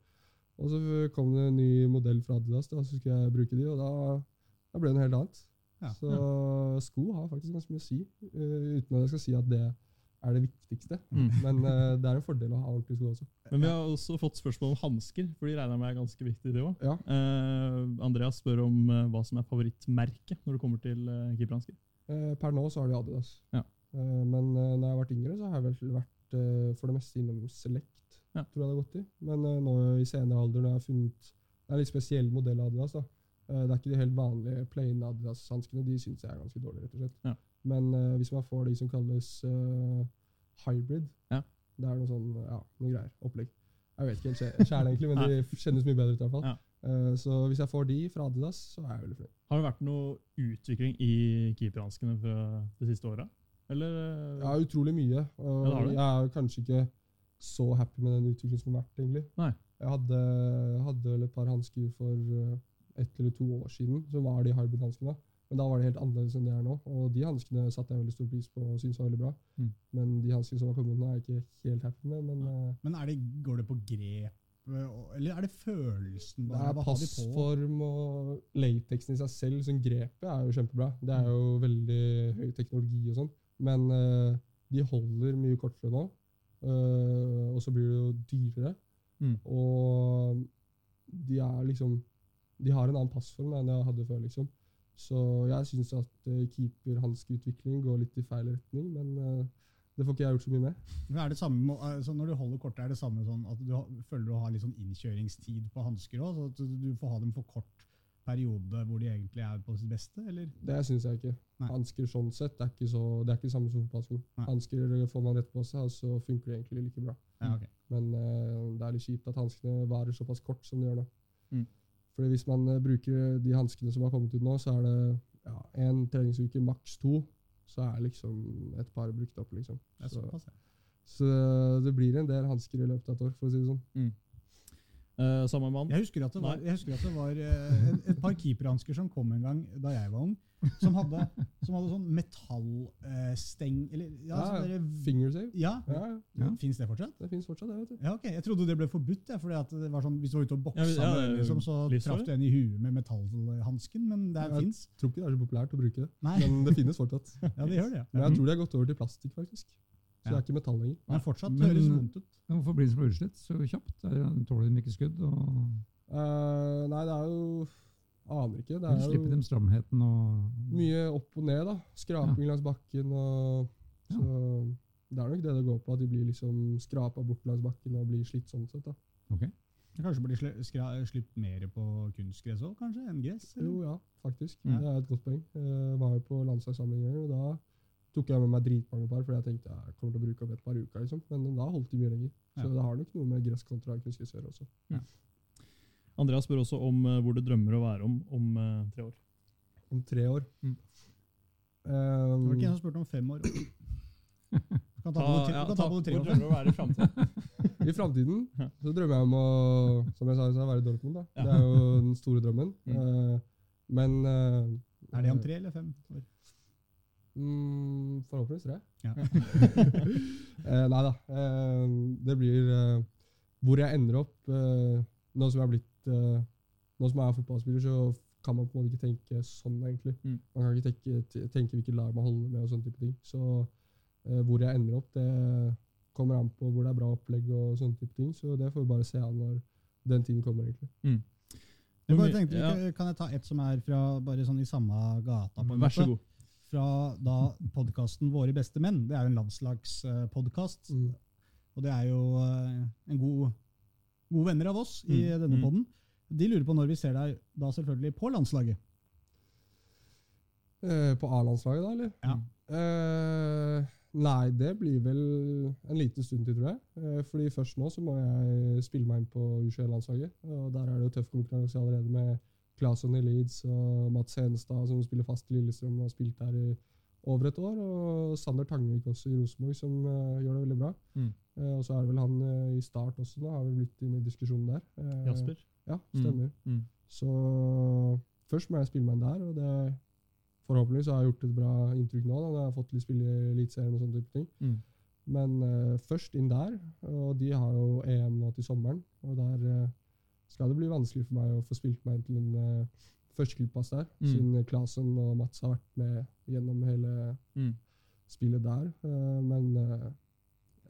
Og så kom det en ny modell fra Adidas, da, så skulle jeg bruke de, og da, da ble det noe helt annet. Ja. Så sko har faktisk ganske mye å si, eh, uten at jeg skal si at det er det viktigste. Mm. Men uh, det er en fordel å ha ordentlige sko også. Men vi har også fått spørsmål om hansker, for de regner jeg med er ganske viktig, det òg. Ja. Uh, Andreas spør om uh, hva som er favorittmerket når det kommer til uh, keeperhansker. Eh, per nå så har de Adidas. Ja. Eh, men uh, når jeg har vært yngre, så har jeg vel vært eh, for det meste innom Select. Ja. tror jeg det har gått i. Men uh, nå i senere alder, når jeg har funnet Det er en litt spesiell modell av Adidas. da. Uh, det er ikke de helt vanlige plain Adidas-hanskene. De syns jeg er ganske dårlige, rett og slett. Ja. Men hvis man får de som kalles hybrid, Ja. det er noe sånn, ja, noe greier. Opplegg. Jeg vet ikke helt sjæl, egentlig, men de kjennes mye bedre ut. i hvert fall. Så hvis jeg får de fra Adidas, så er jeg veldig fornøyd. Har det vært noe utvikling i keeperhanskene det de siste åra? Eller eh, Ja, utrolig mye. Og Ja, jeg er kanskje ikke så happy med den utviklingen som har vært, egentlig. Nei. Jeg hadde, hadde vel et par hansker for eh, ett eller to år siden, som var de hybrid-hanskene. Men da var det helt annerledes enn det er nå. Og de hanskene satte jeg veldig stor pris på og syntes var veldig bra. Mm. Men de hanskene som har kommet nå, er jeg ikke helt happy med. Men eh, Men er det, går det på grep, eller er det følelsen det er passform og lateksen i seg selv. Sånn grepet er jo kjempebra. Det er jo veldig høy teknologi og sånn. Men uh, de holder mye kortere nå. uh, og så blir det jo dyrere. Mm. Og de er liksom De har en annen passform enn jeg hadde før, liksom. Så jeg syns at uh, keeperhanskeutvikling går litt i feil retning, men eh, det får ikke jeg gjort så mye med. Men det samme, altså når du holder kortet, er det samme sånn at du føler du har litt sånn innkjøringstid på hansker òg? Så at du får ha dem for kort periode hvor de egentlig er på sitt beste, eller? Det syns jeg ikke. Nei. Hansker sånn sett det er ikke, så, det er ikke det samme som fotballsko. Hansker får man rett på seg, og så funker det egentlig like bra. Ja, okay. Men uh, det er litt kjipt at hanskene varer såpass kort som de gjør nå. Mm. Fordi hvis man eh, bruker de hanskene som har kommet ut nå, så er det ja, en treningsuke, maks to. Så er liksom et par brukt opp, liksom. Det Så, ja. så det blir en del hansker i løpet av et år, for å si det sånn. Eh, samme mann? Jeg husker at det var, jeg at det var uh, et, et par keeperhansker som kom en gang da jeg var ung, som hadde, som hadde sånn metallsteng Eller ja, Ja, sånn Fingersave. ja. Ja, ja, Ja. Fins det fortsatt? det fins fortsatt, det. vet du. Ja, ok. Jeg trodde det ble forbudt. Jeg, fordi at det var sånn, hvis du var ute og boksa, Ja, ja, det liksom, så traff du en i huet med metallhansken. Men det Ja. fins. Jeg tror ikke det er så populært å bruke det, Nei, men det finnes fortsatt. [laughs] ja, det gjør det. Men jeg tror de har gått over til plastikk, faktisk. Så Ja. det er ikke metall lenger. Men fortsatt Men- høres vondt ut. Men hvorfor blir det så utslitt så kjapt? Er- Tåler de ikke skudd? Og Uh, nei, det er jo Aner ikke. Det er slipper jo stramheten og mye opp og ned, da. Skraping langs bakken og Ja. Det er nok det det går på, at de blir liksom skrapa bort langs bakken og blir slitt sånn sett. da. Kanskje burde sli- skra- slipt mer på kunstgress òg, kanskje? Enn gress? eller? Jo, ja, faktisk. Ja. Det er et godt poeng. Jeg var jo på landslagssamling en gang, og da tok jeg med meg dritmange par, fordi jeg tenkte jeg kommer til å bruke opp et par uker. liksom. Men da holdt de mye lenger. Så Ja. det har nok noe med gress kontra kunstgressør også. Ja. også. Andreas spør også om uh, hvor du drømmer å være om om uh, tre år. Om tre år. Mm. Det var Um, ikke en som spurte om fem år. Du [laughs] kan ta Ta, ja, kan ta, ta både tre hvor drømmer du å være i framtiden? [laughs] I framtiden Ja. så drømmer jeg om å som jeg sa, være i Dortmund. da. Ja. Det er jo den store drømmen. Mm. Uh, men Er det om tre eller fem år? Mm, forhåpentligvis tre. Ja. [laughs] eh, nei da. Eh, det blir eh, hvor jeg ender opp. Eh, nå som jeg er blitt eh, Nå som jeg er fotballspiller, så kan man på en måte ikke tenke sånn, egentlig. Mm. Man kan ikke tenke, tenke hvilket lag man holder med og sånne type ting. Så eh, hvor jeg ender opp, det kommer an på hvor det er bra opplegg og sånne type ting. Så det får vi bare se an når den tiden kommer, egentlig. Jeg bare tenkte, ja. Kan jeg ta et som er fra bare sånn i samme gata? på en Vær så måte? god. Fra da podkasten Våre beste menn. Det er jo en landslagspodkast. Mm. Og det er jo eh, en god, gode venner av oss i Mm, denne poden. podden. De lurer på når vi ser deg da selvfølgelig på landslaget. Eh, på A-landslaget, da, eller? Ja. Eh, nei, det blir vel en liten stund til, tror jeg. Eh, fordi først nå så må jeg spille meg inn på U21-landslaget. Og der er det jo tøff konkurranse allerede med Claesson i Leeds og Mats Henestad, som spiller fast i Lillestrøm og har spilt der i over et år. Og Sander Tangvik også i Rosenborg, som uh, gjør det veldig bra. Mm. Uh, og så er det vel han uh, i Start også, nå har vi blitt inne i diskusjonen der. Jasper? Ja, stemmer. Mm. Så først må jeg spille meg inn der, og det forhåpentligvis har jeg gjort et bra inntrykk nå. Da, når jeg har fått litt spille i Eliteserien og sånne type ting. Mm. Men først inn der, og de har jo EM nå til sommeren. Og der skal det bli vanskelig for meg å få spilt meg inn til en uh, førsteklubbpass der, Mm. siden Klasen og Mats har vært med gjennom hele Mm. spillet der. Uh, men uh,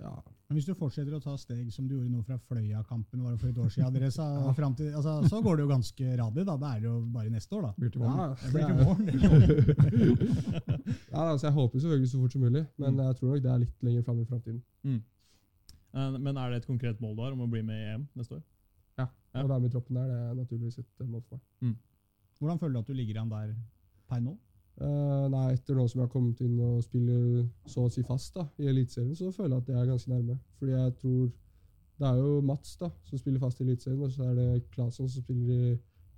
ja Men hvis du fortsetter å ta steg som du gjorde nå fra Fløya-kampen var det for et år siden, dere [laughs] sa, ja. til, altså, så går det jo ganske radig. da. Da er det jo bare neste år, da. blir til våren. Ja, blir til våren. [laughs] ja, altså Jeg håper selvfølgelig så fort som mulig, men Mm. jeg tror nok det er litt lenger fram i framtiden. Mm. Men er det et konkret mål du har om å bli med i EM neste år? Ja. Å være med i troppen der, det er naturligvis et eh, mål for meg. Hvordan føler du at du ligger an der per nå? Uh, nei, etter nå som jeg har kommet inn og spiller så å si fast da, i Eliteserien, så føler jeg at jeg er ganske nærme. Fordi jeg tror Det er jo Mats da, som spiller fast i Eliteserien, og så er det Claesson som spiller i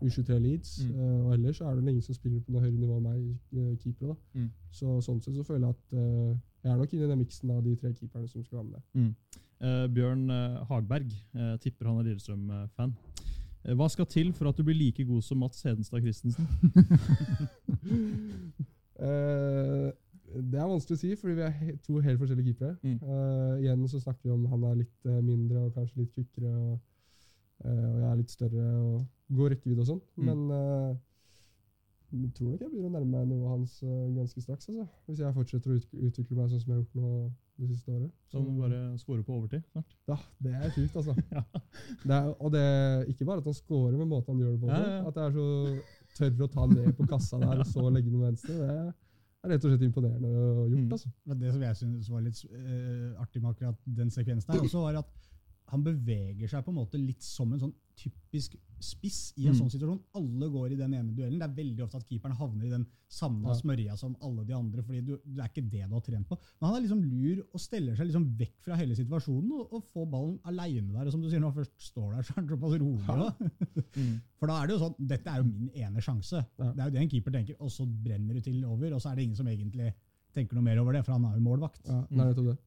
U23 Leeds. Mm. Uh, og ellers er det ingen som spiller på noe høyere nivå enn meg, eh, keepere. da. Mm. Så sånn sett så føler jeg at jeg er nok inne i den miksen av de tre keeperne som skal være med der. Eh, Bjørn eh, Hagberg eh, tipper han er Lillestrøm-fan. Hva skal til for at du blir like god som Mats Hedenstad Christensen? uh, [laughs] det er vanskelig å si, fordi vi er to helt forskjellige keepere. Mm. Uh, igjen så snakker vi om han er litt mindre og kanskje litt tjukkere, og, uh, og jeg er litt større og god rekkevidde og sånn. Mm. Men jeg tror nok jeg begynner å nærme meg nivået hans ganske straks. Altså. Hvis jeg fortsetter å ut utvikle meg sånn som jeg har gjort nå det siste året. Som bare scorer på overtid snart. Ja, det er sjukt, altså. [laughs] Ja. Det er, og det er ikke bare at han scorer, med måten han gjør det på. Ja, ja, ja. At det er så tørr å ta ned på kassa der og [laughs] så legge den venstre. Det er, er rett og slett imponerende gjort. Mm. altså. Men det som jeg synes var litt uh, artig med akkurat den sekvensen her, også var at han beveger seg på en måte litt som en sånn typisk spiss i en Mm. sånn situasjon. Alle går i den ene duellen. Det er veldig ofte at keeperen havner i den samme Ja. smørja som alle de andre, fordi du, det er ikke det du har trent på. Men han er liksom lur og steller seg liksom vekk fra hele situasjonen og, og får ballen aleine der. Og som du sier, når han først står der, så er han såpass rolig. Ja. [laughs] Mm. For da er det jo sånn, dette er jo min ene sjanse. Ja. Det er jo det en keeper tenker, og så brenner du til over, og så er det ingen som egentlig tenker noe mer over det, for han er jo målvakt. Ja, det er det.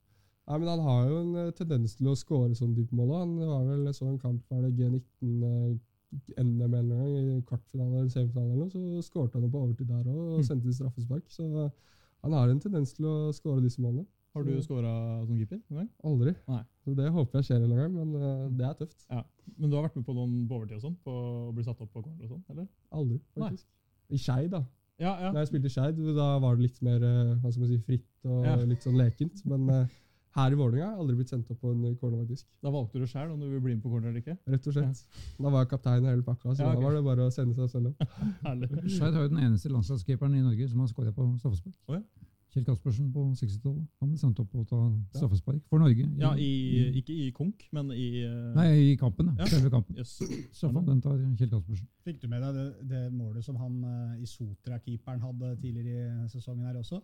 Nei, men Han har jo en eh, tendens til å skåre sånn type mål. Han var vel så en kamp var det G19 eh, NM en gang i kvartfinale eller semifinale, eller noe, så skårte han på overtid der òg og Mm. sendte til straffespark. Så eh, han har en tendens til å skåre disse målene. Har du skåra som keeper? noen gang? Aldri. Nei. Så Det håper jeg skjer en gang, men det er tøft. Men du har vært med på noen på overtid og sånn? På å bli satt opp på corner og sånn? eller? Aldri, Nei. faktisk. I Skei, da. Ja, ja. Da jeg spilte i Skeid, da var det litt mer hva skal man si, fritt og Ja. litt sånn lekent. Men her i Vålerenga har jeg aldri blitt sendt opp på en corner, faktisk. Da valgte du sjøl om du vil bli med på corner eller ikke? Rett og slett. Da var jeg kaptein i hele pakka, så Ja, okay. da var det bare å sende seg selv opp. [laughs] Skeid har jo den eneste landslagskeeperen i Norge som har skåra på straffespark. Oh, ja. Kjell Kaspersen på 60-tallet. Han ble sendt opp på å ta straffespark for Norge. Ja, i, ikke i konk, men i uh... Nei, i kampen. Ja. Ja. Selve kampen. Jøss. Straffa, den tar Kjell Kaspersen. Fikk du med deg det, det målet som han uh, i Sotra-keeperen hadde tidligere i sesongen her også?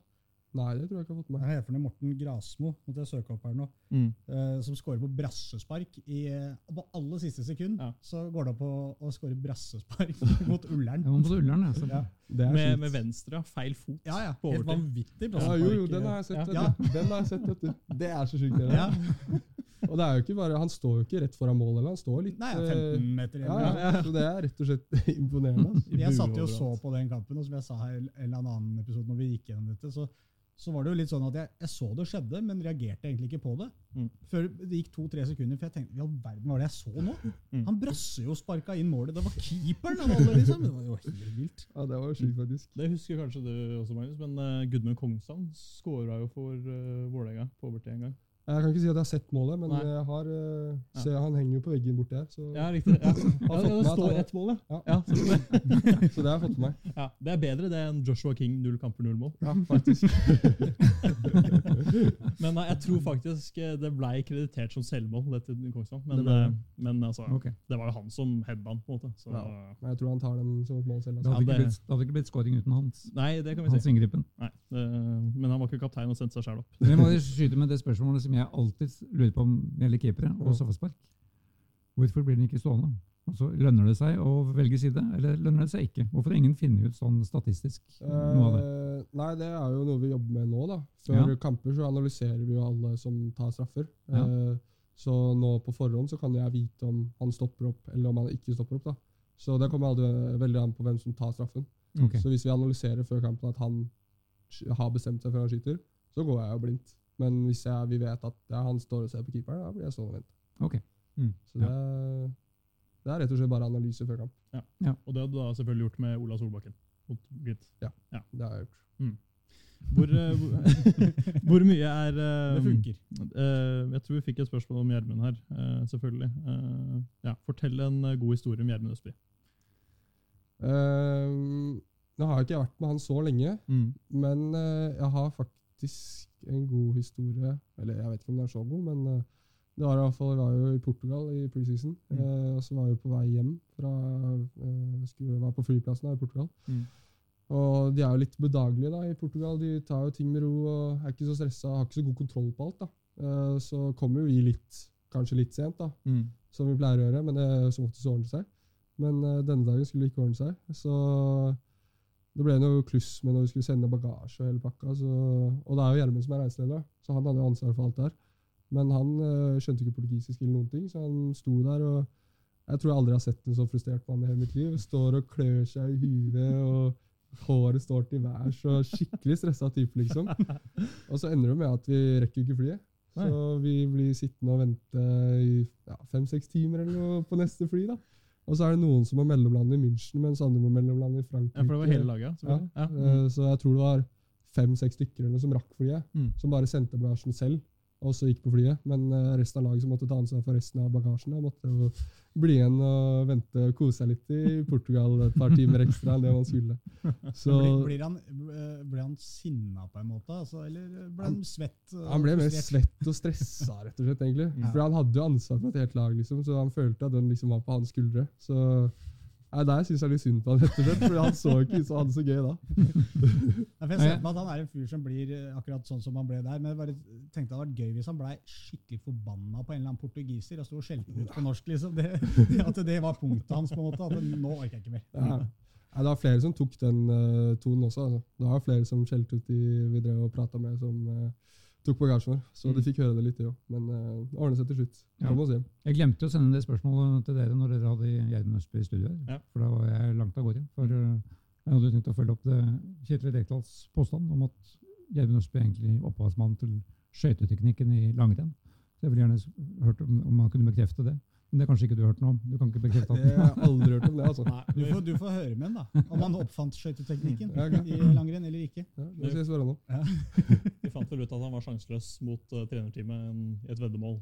Nei, det tror jeg ikke jeg har fått med Jeg har for Morten Grasmo, måtte jeg søke opp her nå, Mm. eh, som skårer på brassespark. I, eh, på aller siste sekund Ja. så går det opp å, å skåre brassespark [laughs] mot Ullern. Ja, mot Ullern, altså. Ja. Det er Med, med venstre. Feil fot. Ja, ja. På Helt vanvittig Ja, brassespark. jo, jo, den har jeg sett. Ja. Ja. du. Den har jeg sett, vet du. Det er så sjukt. Det, Ja. [laughs] Og det er jo ikke bare, Han står jo ikke rett foran mål, eller han står litt Nei, ja, eh, 15 meter ja, igjen. ja, Så det er rett og slett [laughs] imponerende. Jeg satt jo og så på den kampen, og som jeg sa her i en eller annen episode når vi gikk gjennom dette, så, så var det jo litt sånn at jeg, jeg så det skjedde, men reagerte egentlig ikke på det. Mm. Før det gikk to-tre sekunder, for jeg tenkte hva all verden var det jeg så nå? Mm. Han brasser jo og sparka inn målet. Det var keeperen av alle, liksom. Det var jo helt vilt. Ja, Det var jo sjukt, faktisk. Det husker kanskje du også, Magnus, men uh, Gudmund Kongsand skåra jo for uh, Vålerenga på overtid en gang. Jeg kan ikke si at jeg har sett målet, men Nei. jeg har, eh, Ja. han henger jo på veggen borti her. Så, Ja, riktig. Ja, [laughs] ja, det står ett mål, ja. Ja. ja. så det, [laughs] så det har jeg fått med meg. ja. Det er bedre det enn Joshua King, null kamper, null mål. Ja, faktisk. [laughs] Men jeg tror faktisk eh, det ble kreditert som selvmål, det til Kongsand. Men, Det ble eh, men altså, okay. det var jo han som headband, på en måte. Så, Ja. Men jeg tror han tar den som et mål selv. Det Altså. hadde, Ja, ikke det- blitt, det hadde ikke blitt scoring uten hans, Nei, det kan vi hans si. inngripen. Nei, men han var ikke kaptein og sendte seg sjøl opp. Vi må skyte med det spørsmålet som jeg alltid lurer på om gjelder keepere og Ja. straffespark. Hvorfor blir den ikke stående? Altså, lønner det seg å velge side, eller lønner det seg ikke? Hvorfor har ingen funnet ut sånn statistisk noe av det? Eh, nei, det er jo noe vi jobber med nå. da. Før Ja. kamper så analyserer vi jo alle som tar straffer. Ja. Eh, så nå på forhånd så kan jeg vite om han stopper opp, eller om han ikke stopper opp. da. Så det kommer aldri, veldig an på hvem som tar straffen. Okay. Så hvis vi analyserer før kampen at han har bestemt seg før han skyter, så går jeg jo blindt. Men hvis jeg, vi vet at ja, han står og ser på keeperen, da blir jeg stående og vente. Ok. Så det, er- det er rett og slett bare analyse før kamp. Og det hadde du da selvfølgelig gjort med Ola Solbakken. mot ja, Det har jeg gjort. Hvor, eh, hvor, [laughs] hvor mye er uh, Det funker. Uh, jeg tror vi fikk et spørsmål om Gjermund her, uh, selvfølgelig. Eh, ja, fortell en god historie om Gjermund Østby. Nå har jeg ikke vært med han så lenge, Mm. men jeg har faktisk en god historie. Eller jeg vet ikke om den er så god, men eh, det var i hvert fall, jeg var jo i Portugal i preseason. Mm. eh, og så var jeg på vei hjem fra eh, skulle være på flyplassen her i Portugal. Mm. Og de er jo litt bedagelige da, i Portugal. De tar jo ting med ro og er ikke så stressa, har ikke så god kontroll på alt. da. Eh, så kommer jo vi litt kanskje litt sent, da, Mm. som vi pleier å gjøre, men det som oftest ordner seg. Men eh, denne dagen skulle det ikke ordne seg. Så det ble noe kluss med når vi skulle sende bagasje og hele pakka. Så, og det er jo Gjermund som er reiseleder, så han hadde ansvar for alt der. Men han eh, skjønte ikke portugisisk eller noen ting, så han sto der og Jeg tror jeg aldri har sett en så frustrert mann i hele mitt liv. Står og klør seg i huet, og håret står til værs. og Skikkelig stressa type, liksom. Og så ender det med at vi rekker ikke flyet. Så vi blir sittende og vente i ja, fem-seks timer eller noe på neste fly. da. Og så er det noen som må mellomlande i München, mens andre må mellomlande i Frankrike. Ja, for det var hele laget? Ja. Ja. Mm. Så jeg tror det var fem-seks stykker som rakk flyet, Mm. som bare sendte bagasjen selv, og så gikk på flyet. Men eh, resten av laget som måtte ta ansvar for resten av bagasjen, måtte jo bli igjen og vente og kose seg litt i Portugal et par timer ekstra enn det man skulle. Så Blir, blir, han, eh, blir han sinna på en måte, altså, eller ble han svett? han ble mer svett og stressa, rett og slett. egentlig. Ja. For han hadde jo ansvar for et helt lag, liksom, så han følte at den liksom var på hans skuldre. Så Nei, Der syns jeg litt synd på han, rett og slett, for han så ikke ut som han så gøy da. [laughs] Jeg ser på at han er en fyr som blir eh, akkurat sånn som han ble der. Men jeg bare tenkte det hadde vært gøy hvis han blei skikkelig forbanna på en eller annen portugiser og sto og skjelte ut på norsk. liksom. Det, [laughs] at det var punktet hans. på en måte, at Nå orker jeg ikke mer. Ja. Nei, det var flere som tok den uh, tonen også. Altså. Det var flere som skjelte ut de vi drev og prata med, som eh, tok bagasjen vår. Så de fikk høre det litt, de òg. Men uh, det ordnet seg til slutt. Ja. Kom oss hjem. Jeg glemte å sende det spørsmålet til dere når dere hadde Gjermund Østby i studio. Ja. For da var jeg langt av gårde. For eh, jeg hadde tenkt å følge opp det Kjetil Rekdals påstand om at Gjermund Østby er egentlig opphavsmann til skøyteteknikken i langrenn. Så jeg ville gjerne hørt om, om han kunne bekrefte det. Men det har kanskje ikke du har hørt noe om? Du kan ikke bekrefte Det at har jeg [laughs] aldri hørt om det, altså. Nei, Du får, du får høre med han da, om han oppfant skøyteteknikken Ja, okay. i langrenn eller ikke. Ja, det skal jeg om. nå. Vi fant vel ut at han var sjanseløs mot uh, trenerteamet i et veddemål.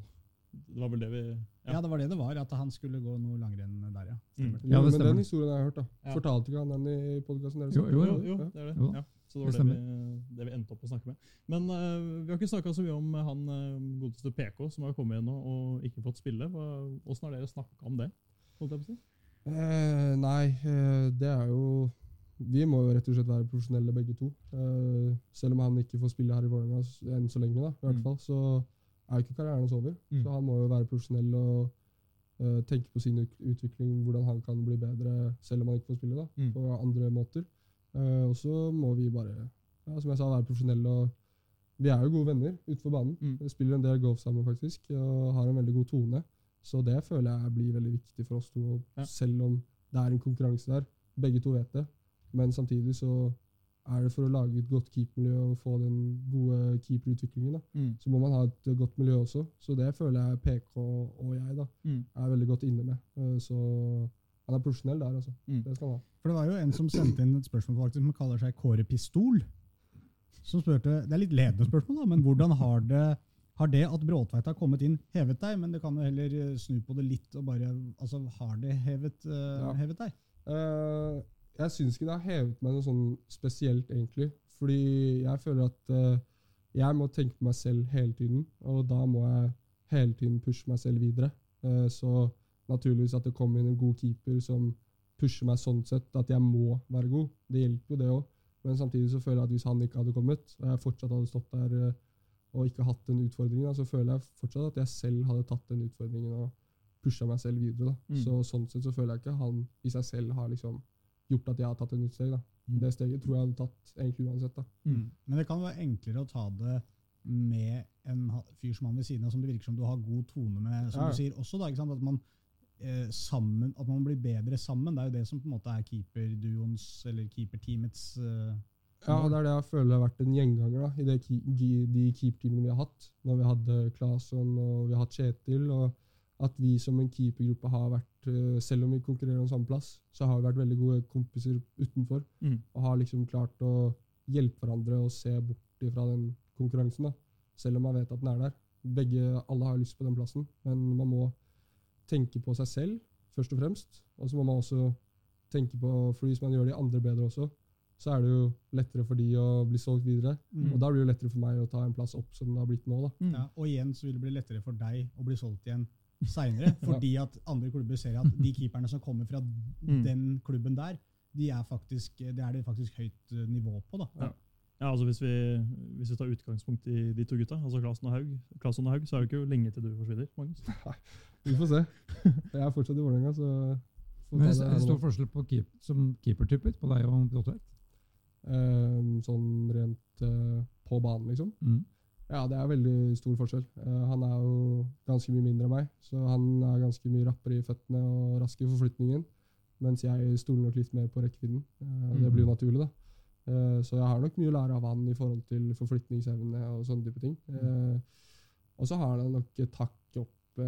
Det var vel det vi Ja, det var det det var, at han skulle gå noe langrenn der, ja. Mm. Ja, det men den historien har jeg hørt. da. Ja. Fortalte ikke han den i podkasten? Jo, jo, Jo, jo, det er det. Ja. Så det var Det det, vi, det vi endte opp å snakke med. Men uh, vi har ikke snakka så mye om han uh, godeste PK som har kommet igjen og, og ikke fått spille. Åssen har dere snakka om det? holdt jeg på å si? Eh, nei, eh, det er jo Vi må jo rett og slett være profesjonelle begge to. Eh, selv om han ikke får spille her i Vålerenga enn så lenge, da, i hvert Mm. fall, så er jo ikke karrieren hans over. Mm. Så han må jo være profesjonell og eh, tenke på sin utvikling, hvordan han kan bli bedre selv om han ikke får spille da, Mm. på andre måter. Eh, og så må vi bare, ja, som jeg sa, være profesjonelle. og Vi er jo gode venner utenfor banen. Mm. Vi spiller en del golf sammen faktisk, og har en veldig god tone. Så det føler jeg blir veldig viktig for oss to, Ja. selv om det er en konkurranse der. Begge to vet det. Men samtidig så er det for å lage et godt keepermiljø og få den gode keeperutviklingen. da. Mm. Så må man ha et godt miljø også. Så det føler jeg PK og jeg da, Mm. er veldig godt inne med. Eh, Så han er profesjonell der, altså. Mm. Det skal han ha. For det var jo en som sendte inn et spørsmål faktisk, som kaller seg Kåre Pistol. Som spurte, Det er litt ledende spørsmål, da, men hvordan har det har det at Bråtveit har kommet inn, hevet deg? Men det kan jo heller eh, snu på det litt og bare altså, Har det hevet, uh, Ja. hevet deg? Uh, jeg syns ikke det har hevet meg noe sånn spesielt, egentlig. Fordi jeg føler at uh, jeg må tenke på meg selv hele tiden, og da må jeg hele tiden pushe meg selv videre. Uh, så naturligvis at det kommer inn en god keeper som pusher meg sånn sett at jeg må være god. Det hjelper jo, det òg. Men samtidig så føler jeg at hvis han ikke hadde kommet, og jeg fortsatt hadde stått der eh, og ikke hatt den utfordringen, så føler jeg fortsatt at jeg selv hadde tatt den utfordringen og pusha meg selv videre. Da. Mm. Så sånn sett så føler jeg ikke han i seg selv har liksom gjort at jeg har tatt en utsteg. Da. Mm. Det steget tror jeg hadde tatt egentlig uansett. Da. Mm. Men det kan være enklere å ta det med en fyr som han ved siden av, som det virker som du har god tone med, som Ja. du sier også. da, ikke sant? At man, sammen, at man blir bedre sammen. Det er jo det som på en måte er keeperduoens, eller keeperteamets uh, Ja, og Det er det jeg føler har vært en gjenganger da, i gi- de keeperteamene vi har hatt. Når vi hadde Claesson og vi har hatt Kjetil. og At vi som en keepergruppe har vært, eh, selv om vi konkurrerer om samme plass, så har vi vært veldig gode kompiser utenfor. Mm. Og har liksom klart å hjelpe hverandre og se bort ifra den konkurransen. da, Selv om man vet at den er der. Begge, Alle har lyst på den plassen, men man må tenke på seg selv først og fremst. Og så må man også tenke på, for hvis man gjør de andre bedre også, så er det jo lettere for de å bli solgt videre. Mm. Og da blir det jo lettere for meg å ta en plass opp som det har blitt nå. da. Mm. Ja, og igjen så vil det bli lettere for deg å bli solgt igjen seinere, [laughs] fordi at andre klubber ser at de keeperne som kommer fra Mm. den klubben der, de er faktisk, det er det faktisk høyt eh, nivå på. da. Ja. Ja, altså hvis vi, hvis vi tar utgangspunkt i de to gutta, altså Klasen og Haug, Claesson og Haug, så er det ikke jo lenge til du forsvinner. Magnus. [laughs] Vi får se. [laughs] Jeg er fortsatt i Vålerenga, så Men det er stor forskjell på keep, som keepertyper på deg og Bråtvedt? Um, sånn rent uh, på banen, liksom. Mm. Ja, det er veldig stor forskjell. Uh, han er jo ganske mye mindre enn meg, så han er ganske mye rappere i føttene og rask i forflytningen. Mens jeg stoler nok litt mer på rekkevidden. Uh, det blir jo naturlig, da. Så jeg har nok mye å lære av han i forhold til forflytningsevne og sånne type ting. Eh, og så har han nok et hakk opp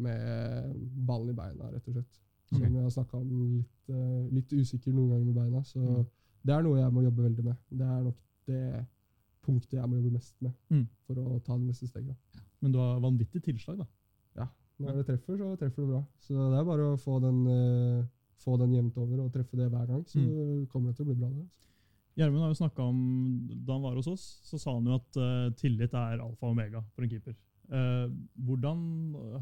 med ballen i beina, rett og slett. Som okay. jeg har snakka om, litt, eh, litt usikker noen ganger med beina. Så Mm. det er noe jeg må jobbe veldig med. Det er nok det punktet jeg må jobbe mest med Mm. for å ta det neste steget. Men du har vanvittig tilslag, da. Ja. Når det treffer, så treffer det bra. Så det er bare å få den, uh, få den jevnt over og treffe det hver gang, så Mm. kommer det til å bli bra. det. Gjermund har jo snakka om Da han var hos oss, så sa han jo at uh, tillit er alfa og omega for en keeper. Eh, hvordan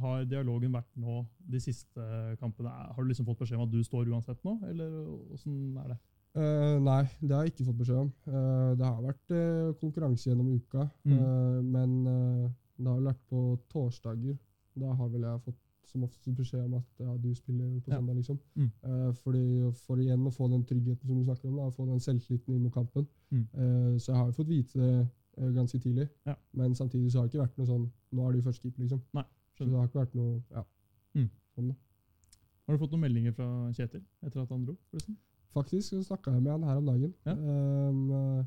har dialogen vært nå de siste kampene? Er- Har du liksom fått beskjed om at du står uansett nå, eller åssen er det? Uh, nei, det har jeg ikke fått beskjed om. Uh, det har vært uh, konkurranse gjennom uka, Mm. eh, men eh, det har vel vært på torsdager. Da har vel jeg fått som oftest beskjed om at ja, du spiller på Ja. søndag, liksom. Mm. Eh, fordi For igjen å få den tryggheten som du snakker om, da, få den selvtilliten inn mot kampen. Mm. Eh, så jeg har jo fått vite det eh, ganske tidlig, Ja. men samtidig så har det ikke vært noe sånn Nå er du førstekeeper, liksom. Så Skjønner. det har ikke vært noe ja. Mm. sånn. Har du fått noen meldinger fra Kjetil etter at han dro? forresten? Faktisk så snakka jeg med han her om dagen. Ja. Eh,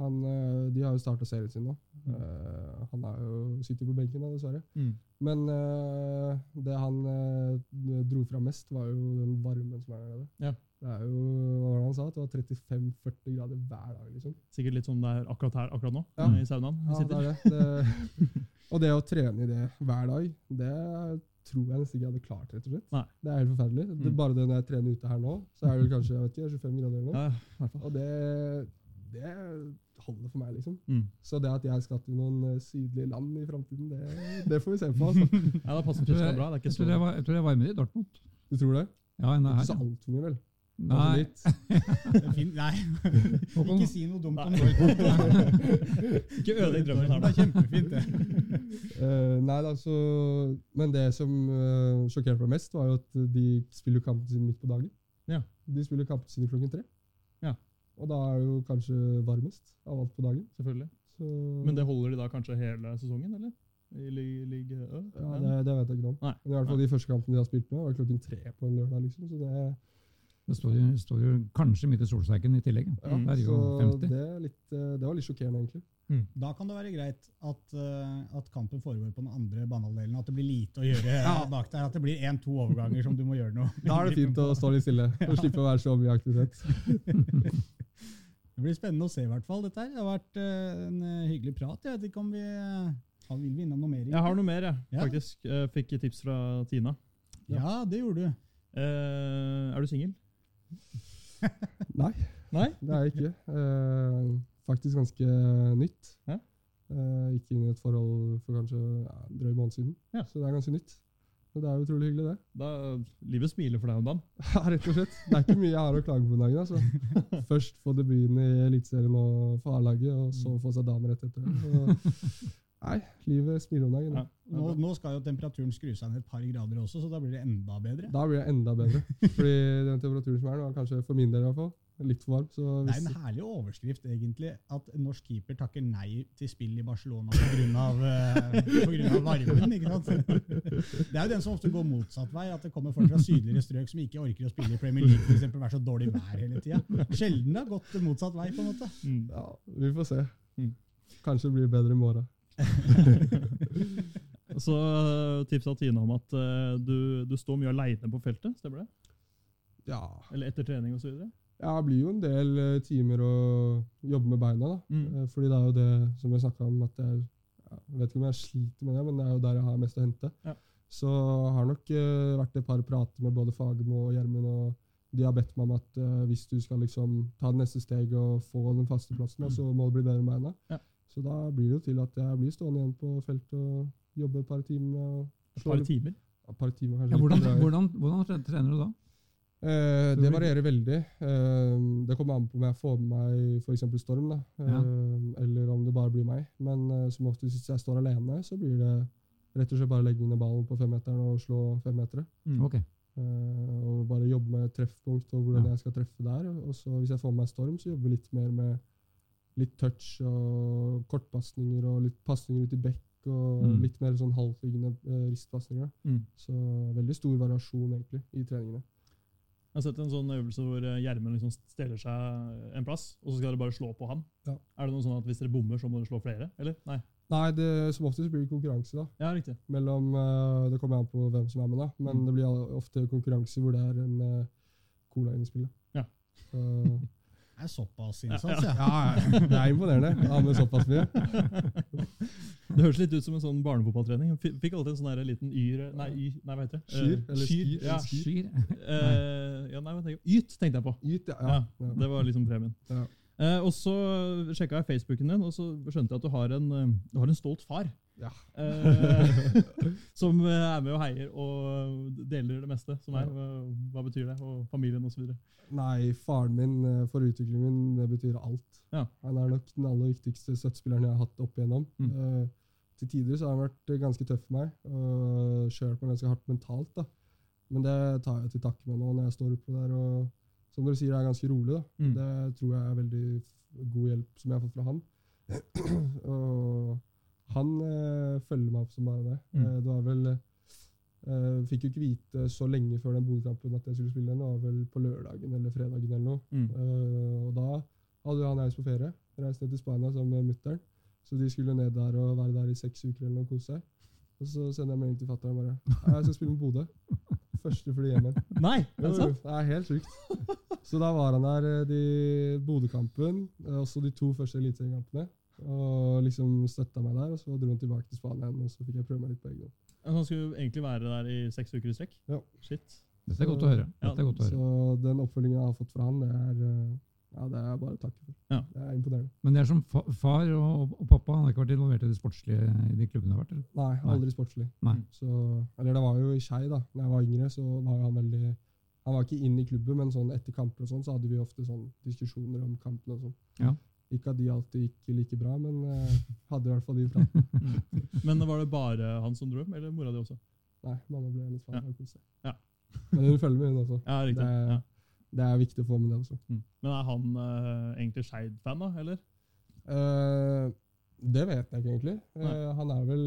han, eh, de har jo starta serien sin nå. Mm. Uh, han er jo, sitter på benken, da, dessverre. Mm. Men uh, det han uh, dro fra mest, var jo den varmen som er der. Ja. Det er jo hva var det han sa? Det var 35-40 grader hver dag. liksom. Sikkert litt som det er akkurat her akkurat nå, Ja. i saunaen. Ja, det er det. det. [laughs] Og det å trene i det hver dag, det tror jeg nesten ikke jeg hadde klart. rett og slett. Nei. Det er helt forferdelig. Det, Mm. bare det når jeg trener ute her nå, så er det vel kanskje jeg vet ikke, 25 grader eller noe. Ja, i hvert fall. Og det, det holder for meg, liksom. Mm. Så det at jeg skal til noen eh, sydlige land i framtiden, det, det får vi se på. altså. [laughs] Ja, da passer Jeg Tyskland bra. Det er jeg, ikke tror så jeg, var, jeg tror jeg varmer i Dortmund. Du tror det? Ja, enn det er her. så alt altfor mye, vel? Nei, [laughs] er. Nei, [laughs] ikke si noe dumt om. Dortmund. [laughs] Ikke ødelegg drømmen her, Det er da. kjempefint, det. Uh, nei altså, Men det som uh, sjokkerte meg mest, var jo at de spiller kampen sin midt på dagen. Ja. De spiller kampen sin klokken tre. Ja. Og da er det jo kanskje varmest av alt på dagen. Selvfølgelig. Så, Men det holder de da kanskje hele sesongen, eller? I Li- Ligue Ø? ja, det, det vet jeg ikke om. Nei. Men i hvert fall de første kampene de har spilt nå, var klokken tre på en lørdag. liksom, så det det står jo, står jo kanskje midt i solsekken i tillegg. Ja, Mm. Det er jo så 50. det, er litt, eh, det var litt sjokkerende, egentlig. Da kan det være greit at, eh, at kampen foregår på den andre banehalvdelen. At det blir lite å gjøre Ja. bak der. At det blir én-to overganger som du må gjøre noe. Da er det fint å stå litt stille [laughs] og slippe å være så mye aktivitet. [laughs] Det blir spennende å se, i hvert fall. dette her. Det har vært eh, en hyggelig prat. Jeg vet ikke om vi har- Vil vi innom noe mer? Jeg har noe mer, jeg. Ja. faktisk. Jeg fikk tips fra Tina. Ja, det gjorde du. Eh, er du singel? Nei, Nei? det er jeg ikke. Eh, faktisk ganske nytt. Ja. Eh, gikk inn i et forhold for kanskje ja, en drøy måned siden, Ja. så det er ganske nytt. Og det er utrolig hyggelig, det. Da, livet smiler for deg om dagen. [laughs] Ja, rett og slett. Det er ikke mye jeg har å klage på om dagen. altså. [laughs] Først få debuten i Eliteserien og for A-laget, og så få seg damer rett etter det. Så, nei, livet smiler om dagen. Ja. Nå, nå skal jo temperaturen skru seg ned et par grader også, så da blir det enda bedre. Da blir det enda bedre. Fordi den temperaturen som er nå, er kanskje for min del i hvert fall, litt for varm. Så Det er en herlig overskrift, egentlig, at en norsk keeper takker nei til spill i Barcelona pga. varmen. ikke sant? Det er jo den som ofte går motsatt vei, at det kommer folk fra sydligere strøk som ikke orker å spille i Premier League, eksempel, være så dårlig vær hele tida. Sjelden det har gått motsatt vei, på en måte. Mm. ja, vi får se. Mm. Kanskje det blir bedre i morgen. [laughs] Så uh, tipsa Tina om at uh, du, du står mye aleine på feltet, stemmer det? Ja, Eller etter trening osv.? ja det blir jo en del eh, timer å jobbe med beina. da. Mm. Eh, Fordi det er jo det som jeg snakka om, at jeg, jeg vet ikke om jeg sliter med det, men det er jo der jeg har mest å hente. Ja. Så har nok uh, vært et par prater med både Fagermo og Gjermund, og de har bedt meg om at uh, hvis du skal liksom ta det neste steget og få den faste plassen, mm. så må det bli bedre med beina. Ja. Så da blir det til at jeg blir stående igjen på feltet og jobbe et par timer. Et par timer? Ja, par timer kanskje. Ja, hvordan, hvordan, hvordan trener du da? Eh, det varierer veldig. Eh, det kommer an på om jeg får med meg f.eks. Storm, da. Ja. Eh, eller om det bare blir meg. Men eh, som oftest hvis jeg står alene, så blir det rett og slett bare legge inn ballen på femmeteren og slå femmetere. Mm. Ok. Eh, og bare jobbe med treffpunkt og hvordan Ja. jeg skal treffe der. Og så hvis jeg får med meg Storm, så jobber jeg litt mer med litt touch og kortpasninger og litt pasninger ut i bekk og Mm. litt mer sånn halvliggende eh, ristpasninger. Mm. Så veldig stor variasjon egentlig i treningene. Jeg har sett en sånn øvelse hvor eh, Gjermund liksom stiller seg en plass, og så skal dere bare slå på han. Ja. Er det noe sånn at hvis dere bommer, så må dere slå flere? Eller? Nei. Nei, det, som oftest blir det konkurranse, da. Ja, riktig. Mellom, eh, det kommer an på hvem som er med, da. Men Mm. det blir ofte konkurranse hvor det er en uh, cola inne i spillet. Ja. Så, Det er såpass innsats, ja. ja, det er imponerende å ha med såpass mye. [laughs] Det høres litt ut som en sånn barnefotballtrening. Fikk alltid en sånn liten yr Nei, y, nei hva heter det? Skyr, Eh, eller skyr, skyr, Ja. skyr. Eh, ja, nei, tenker? Yt, tenkte jeg på. Yt, ja. Ja, ja. Det var liksom premien. Ja. Eh, og så sjekka jeg Facebooken din, og så skjønte jeg at du har en, du har en stolt far. Ja. Eh, [laughs] som eh, er med og heier og deler det meste som er. Hva, betyr det? Og familien osv. Nei, faren min eh, for utviklingen min, det betyr alt. Ja. Han er nok den aller viktigste støttespilleren jeg har hatt opp igjennom. Mm. Eh, til tider så har han vært ganske tøff for meg, og kjørt meg ganske hardt mentalt. da. Men det tar jeg til takke med nå når jeg står oppe der. og Som dere sier, det er ganske rolig. da. Mm. Det tror jeg er veldig god hjelp som jeg har fått fra han. [clears throat] og han eh, følger meg opp som bare det. Mm. Uh, det var vel uh, Fikk jo ikke vite så lenge før den Bodø-kampen at jeg skulle spille den. Det var vel på lørdagen eller fredagen eller noe. Mm. Uh, og da hadde jo han reist på ferie. Reist ned til Spania sammen med mutter'n. Så de skulle ned der og være der i seks uker eller noe og kose seg. Og så sender jeg melding til fatter'n bare «Ja, Jeg skal spille med Bodø. [laughs] Første fly hjem igjen. Nei, er det sant? Det er helt sjukt. Så da var han der de Bodø-kampen, også de to første eliteseriekampene. Og liksom støtta meg der, og så dro han tilbake til Spania igjen. Og så fikk jeg prøve meg litt på egen hånd. Han skulle egentlig være der i seks uker i strekk? Ja. Shit. Dette er godt å høre. Ja, Dette er godt å høre. Så den oppfølgingen jeg har fått fra han, det er, eh, ja, det er bare å takke for. Ja. Det er imponerende. Men det er som fa far og, og pappa. Han har ikke vært involvert i det sportslige i de klubbene du har vært? eller? Nei, Nei. aldri sportslig. Nei. Så, eller det var jo i Skei, da Når jeg var yngre, så var han veldig Han var ikke inn i klubben, men sånn etter kamper og sånn, så hadde vi ofte sånn diskusjoner om kampene og sånn. Ja. Ikke at de alltid gikk like bra, men uh, hadde i hvert fall de pratene. [laughs] Men var det bare han som dro hjem, eller mora di også? Nei, mamma ble litt fan Ja. Ja. Men hun følger med, hun også. Ja, riktig. Det Ja. Det er viktig å få med det også. Mm. Men er han uh, egentlig Skeid-fan, da? Eller? Uh, det vet jeg ikke egentlig. Uh, han er vel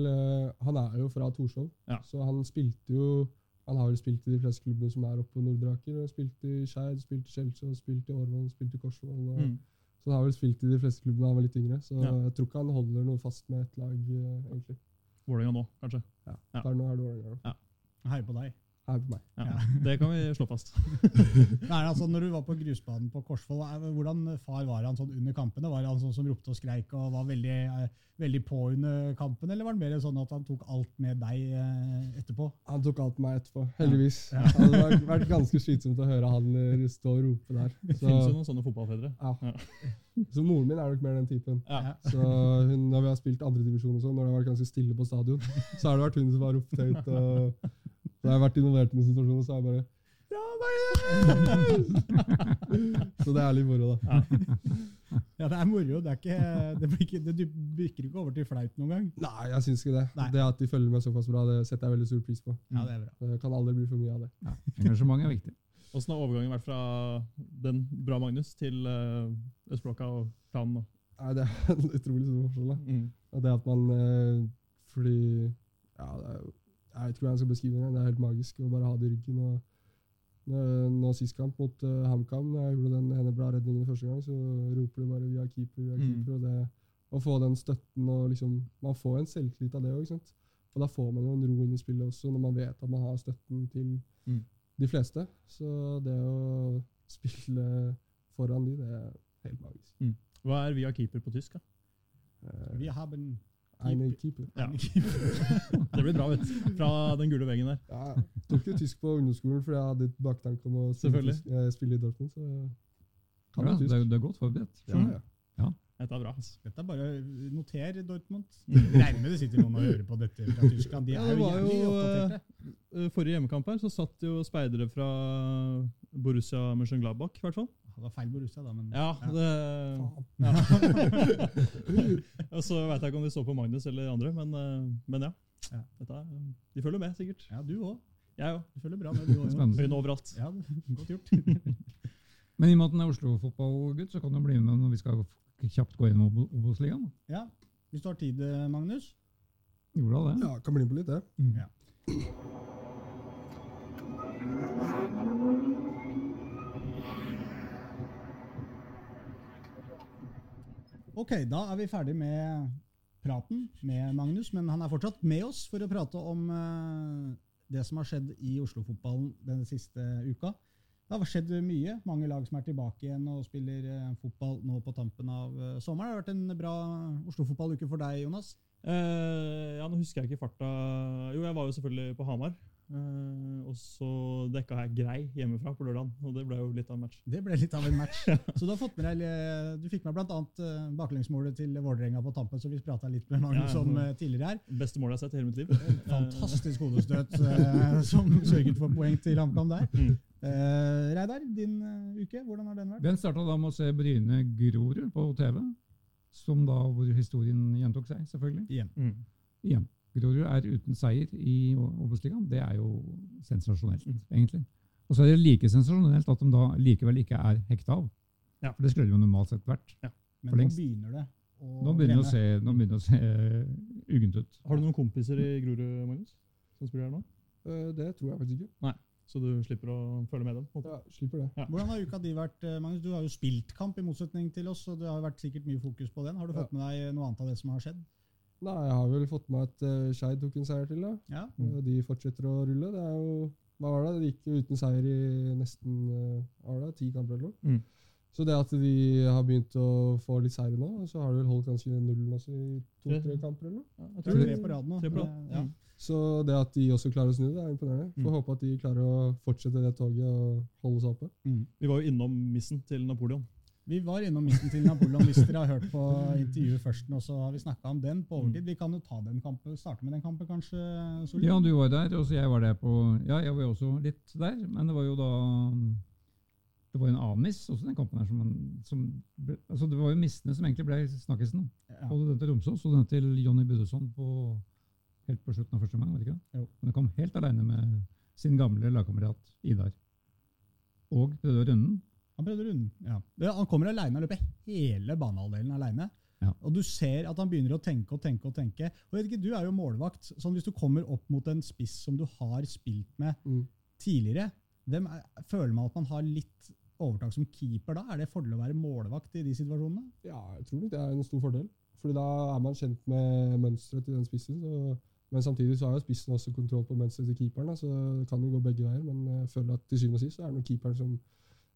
Han er jo fra Torshov, Ja. så han spilte jo Han har vel spilt i de fleste klubbene som er oppe på Nordre Aker. og Spilt i Skeid, spilt i Kjelsås, spilt i Årvoll, spilt i Korsvoll. Og, Mm. Så han har vel spilt i de fleste klubbene han var litt yngre. Så Ja. jeg tror ikke han holder noe fast med et lag, eh, egentlig. Vålerenga nå, kanskje? Ja. Ja. Der nå er det Vålerenga. Hei på deg. Her på meg. Ja. Ja. Det kan vi slå fast. [laughs] Nei, altså Når du var på grusbanen på Korsvoll, er- hvordan far var han sånn under kampene? Var han sånn som ropte og skreik og var veldig, eh, veldig på under kampen, eller var det mer sånn at han tok alt med deg eh, etterpå? Han tok alt med meg etterpå, heldigvis. Ja. Det hadde vært- ganske slitsomt å høre han eh, stå og rope der. Det finnes jo noen sånne fotballfedre. ja. Ja. så moren min er nok mer den typen. Ja. Ja. Så hun, når vi har spilt andredivisjon og sånn, når det har vært ganske stille på stadion, så har det vært hun som har ropt høyt. og Når jeg har vært involvert i noen situasjoner, så er jeg bare! [laughs] Så det er litt moro, da. Ja, det er moro. Det, er ikke, det, blir ikke, det bikker ikke over til flaut noen gang. Nei, jeg syns ikke det. Nei. Det at de følger meg såpass bra, det setter jeg veldig stor pris på. Ja, det er bra. Det kan aldri bli for mye av det. Ja. Engasjement er viktig. Åssen har overgangen vært fra den bra Magnus til uh, Østblokka og planen? Nei, Det er [laughs] en utrolig stor forskjell. da. Mm. Det at man eh, Fordi ja, det er, jo- Jeg vet ikke hvordan jeg skal beskrive det. Det er helt magisk å bare ha det i ryggen. og nå, nå Sist kamp mot uh, HamKam, når jeg gjorde den ene bra redningen første gang, så roper du bare 'vi har keeper', vi har Mm. keeper. og det Å få den støtten og liksom Man får en selvtillit av det òg. Og da får man jo en ro inn i spillet også, når man vet at man har støtten til Mm. de fleste. Så det å spille foran de, det er helt magisk. Hva er via keeper på tysk? da? Uh, Vi har en Eine keeper. Ja. [laughs] [laughs] Det blir bra, vet du. Fra den gule veggen der. Ja, jeg tok jo tysk på ungdomsskolen fordi jeg hadde et baktanke om å spille, tysk, eh, spille i Dortmund. Så kan Ja, tysk. det, er, det er godt forberedt. Ja, ja. ja. Dette er bra. Dette er bare noter, Dortmund. [laughs] Regner med det sitter noen og hører på dette fra Tyskland. De Ja, er det jo var jævlig jo, oppdaterte. Eh, Forrige hjemmekamp her så satt jo speidere fra Borussia Mönchengladbach, i hvert fall. Det var feil Borussia, da, men Ja, det, [laughs] Og så veit jeg ikke om de så på Magnus eller andre, men, eh, men ja. Ja. Dette er, de følger med, sikkert. Ja, du òg. Jeg òg. Du følger bra med, du òg. Øyne overalt. Ja, godt gjort. [laughs] Men i og med at han er Oslo-fotballgutt, så kan du bli med når vi skal kjapt gå gjennom Obo- Obos-ligaen. Ja, Hvis du har tid, eh, Magnus? Gjorde da det? Ja, kan bli med på litt, det. Ja. Ok, da er vi ferdig med praten med Magnus, men han er fortsatt med oss for å prate om eh, det som har skjedd i Oslo-fotballen den siste uka. Det har skjedd mye. Mange lag som er tilbake igjen og spiller eh, fotball nå på tampen av eh, sommeren. Det har vært en bra Oslo-fotballuke for deg, Jonas. Eh, ja, nå husker jeg ikke farta Jo, jeg var jo selvfølgelig på Hamar. Eh, og så dekka jeg Grei hjemmefra på lørdagen, og det ble jo litt av en match. Det ble litt av en match. [laughs] Så du har fått med deg, eh, du fikk med bl.a. baklengsmålet til Vålerenga på tampen, så vi prata litt med Magnus Ja, ja. om eh, tidligere her. Beste målet jeg har sett i hele mitt liv. Fantastisk hodestøt eh, [laughs] som sørget for poeng til HamKam der. Mm. Eh, Reidar, din eh, uke, hvordan har den vært? Den starta da med å se Bryne Grorud på TV, som da hvor historien gjentok seg, selvfølgelig. Igjen. Mm. Igjen. Grorud er uten seier i Obos-ligaen. Det er jo sensasjonelt, Mm. egentlig. Og så er det like sensasjonelt at de da likevel ikke er hekta av. Ja. For det skulle de jo normalt sett vært. Men For nå begynner det å Nå begynner det å se, nå begynner å se uh, uggent ut. Har du noen kompiser i Grorud, Magnus? Som spiller her nå? Eh, Det tror jeg faktisk ikke. Nei. Så du slipper å følge med dem? Ja, slipper det. Hvordan har uka di vært, eh, Magnus? Du har jo spilt kamp, i motsetning til oss, og det har jo vært sikkert mye fokus på den. Har du Ja. fått med deg noe annet av det som har skjedd? Nei, jeg har vel fått med at uh, Skeid tok en seier til. da. Ja. Og De fortsetter å rulle. Det er jo, hva var det? De gikk uten seier i nesten uh, det, ti kamper eller noe. Mm. Så det at de har begynt å få litt seire nå, så har de vel holdt ganske nullen også i to-tre kamper eller noe. Ja, jeg tror det. tre på rad nå. På rad. Ja. Mm. Så det at de også klarer å snu det, er imponerende. Får Mm. håpe at de klarer å fortsette det toget og holde seg oppe. Mm. Vi var jo innom missen til Napoleon. Vi var innom midten til Napoleon hvis dere har hørt på intervjuet først og så har vi snakka om den på overtid. Vi kan jo ta den kampen, starte med den kampen, kanskje, Solli? Ja, du var der, og jeg var der på Ja, jeg var jo også litt der, men det var jo da Det var jo en miss også den kampen her som, som altså Det var jo mistene som egentlig ble snakkisen. Ja. Både den til Romsås og den til Jonny Budesson på, helt på slutten av første omgang. Men han kom helt alene med sin gamle lagkamerat Idar. Og prøvde å runde den. Han prøvde runden. Ja. Han kommer alene og løper hele banehalvdelen alene. Ja. Og du ser at han begynner å tenke og tenke og tenke. Og ikke, Du er jo målvakt. sånn Hvis du kommer opp mot en spiss som du har spilt med Mm. tidligere, hvem er, føler man at man har litt overtak som keeper da? Er det fordel å være målvakt i de situasjonene? Ja, jeg tror det er en stor fordel. Fordi da er man kjent med mønsteret til den spissen. Så, men samtidig så har jo spissen også kontroll på mønsteret til keeperen, da, så det kan jo gå begge veier. Men jeg føler at til syvende og sist så er det noen keeperen som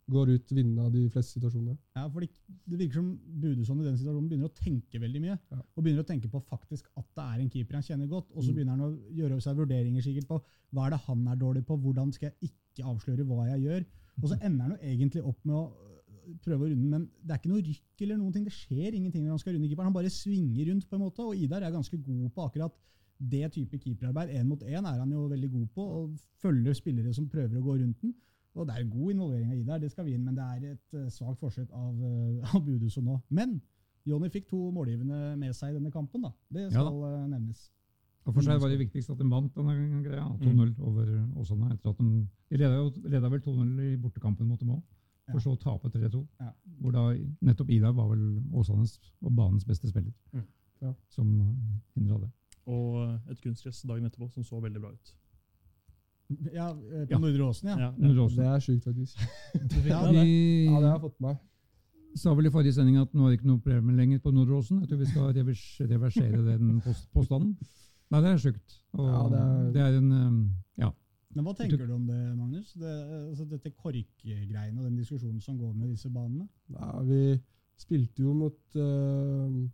går ut vinnende av de fleste situasjonene. Ja, for Det virker som Budesson i den situasjonen begynner å tenke veldig mye. Ja. Og begynner å tenke på faktisk at det er en keeper han kjenner godt. Og så Mm. begynner han å gjøre seg vurderinger sikkert på hva er det han er dårlig på, hvordan skal jeg ikke avsløre hva jeg gjør. Og så ender han jo egentlig opp med å øh, prøve å runde, men det er ikke noe rykk eller noen ting. Det skjer ingenting når han skal runde keeperen. Han bare svinger rundt, på en måte, og Idar er ganske god på akkurat det type keeperarbeid. Én mot én er han jo veldig god på, og følger spillere som prøver å gå rundt den. Og det er en god involvering av Idar, det skal vi inn, men det er et eh, svakt forsøk av, uh, av Buduso nå. Men Jonny fikk to målgivende med seg i denne kampen, da. Det Ja skal eh, nevnes. Og for seg var det viktigst at de vant denne greia. 2-0 over Åsane. etter at De, de leda, leda vel 2-0 i bortekampen mot dem òg, for så å tape 3-2. Ja. Hvor da nettopp Idar var vel Åsanes og banens beste spiller, Mm. Ja. som hindra det. Og et kunstgress dagen etterpå som så veldig bra ut. Ja, eh, på Ja. Nordre Åsen, ja. Ja, Nordre Det er sjukt, faktisk. [laughs] Ja, De Ja, det har jeg fått med meg. sa vel i forrige sending at nå er det ikke noe problem lenger på Nordre Åsen. Jeg tror vi skal revers, reversere den post, påstanden. Nei, det er sjukt. Og Ja, det er- det er en um, Ja. Men hva tenker du om det, Magnus? Det, altså dette korkgreiene og den diskusjonen som går med disse banene? Ja, vi spilte jo mot uh,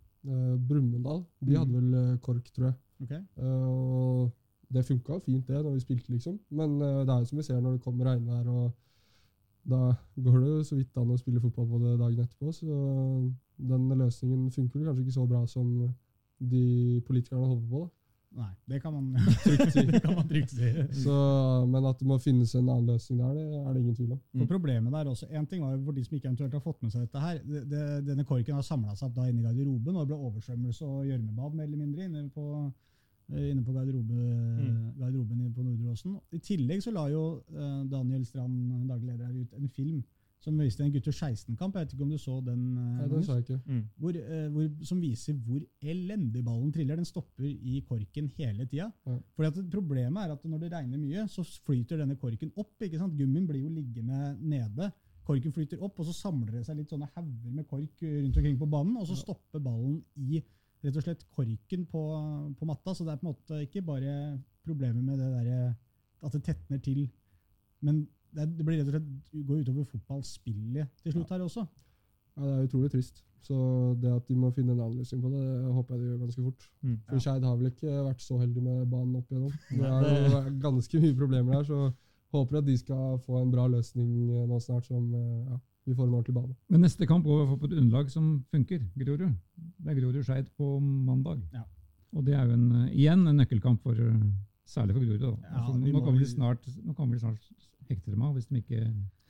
Brumunddal. De Mm. hadde vel eh, KORK, tror jeg. Ok? Uh, og det funka fint, det, når vi spilte, liksom. Men uh, det er jo som vi ser når det kommer regnvær og da går det jo så vidt an å spille fotball på det dagen etterpå. Så den løsningen funker kanskje ikke så bra som de politikerne håper på. da. Nei, det kan man [laughs] Trygt si. man trygt si. Så, men at det må finnes en annen løsning der, det er det ingen tvil om. For problemet der også, en ting var jo For de som ikke eventuelt har fått med seg dette her, det, det, denne korken har samla seg opp da inne i garderoben, og det ble oversvømmelse og gjørmebad mer eller mindre inne på, inne på garderobe, garderoben på Nordre Åsen. I tillegg så la jo eh, Daniel Strand, daglig leder her, ut en film som viste en gutter 16-kamp. Jeg vet ikke om du så den? eh, Nei, den sa jeg ikke. Mm. hvor, eh, hvor, som viser hvor elendig ballen triller. Den stopper i korken hele tida. Ja. Fordi at Problemet er at når det regner mye, så flyter denne korken opp. ikke sant? Gummien blir jo liggende nede. Korken flyter opp, og så samler det seg litt sånne hauger med kork rundt omkring på banen, og så stopper ballen i rett og slett korken på, på matta. Så det er på en måte ikke bare problemet med det der, at det tetner til, men det, det blir rett og slett går utover fotballspillet til slutt her også. Ja, det er utrolig trist. Så det at de må finne en annen løsning på det, håper jeg de gjør ganske fort. Mm. For Skeid har vel ikke vært så heldig med banen opp igjennom. [laughs] Det er jo ganske mye problemer der, så håper at de skal få en bra løsning eh, nå snart, som eh, ja, vi får en ordentlig bane. Men neste kamp går vi på et underlag som funker. Grorud. Det er Grorud-Skeid på mandag. Ja. Og det er jo en, igjen en nøkkelkamp for særlig for Grorud. da. Ja, altså, nå, nå, kan vi snart, nå kan vi snart hekte dem av hvis de ikke,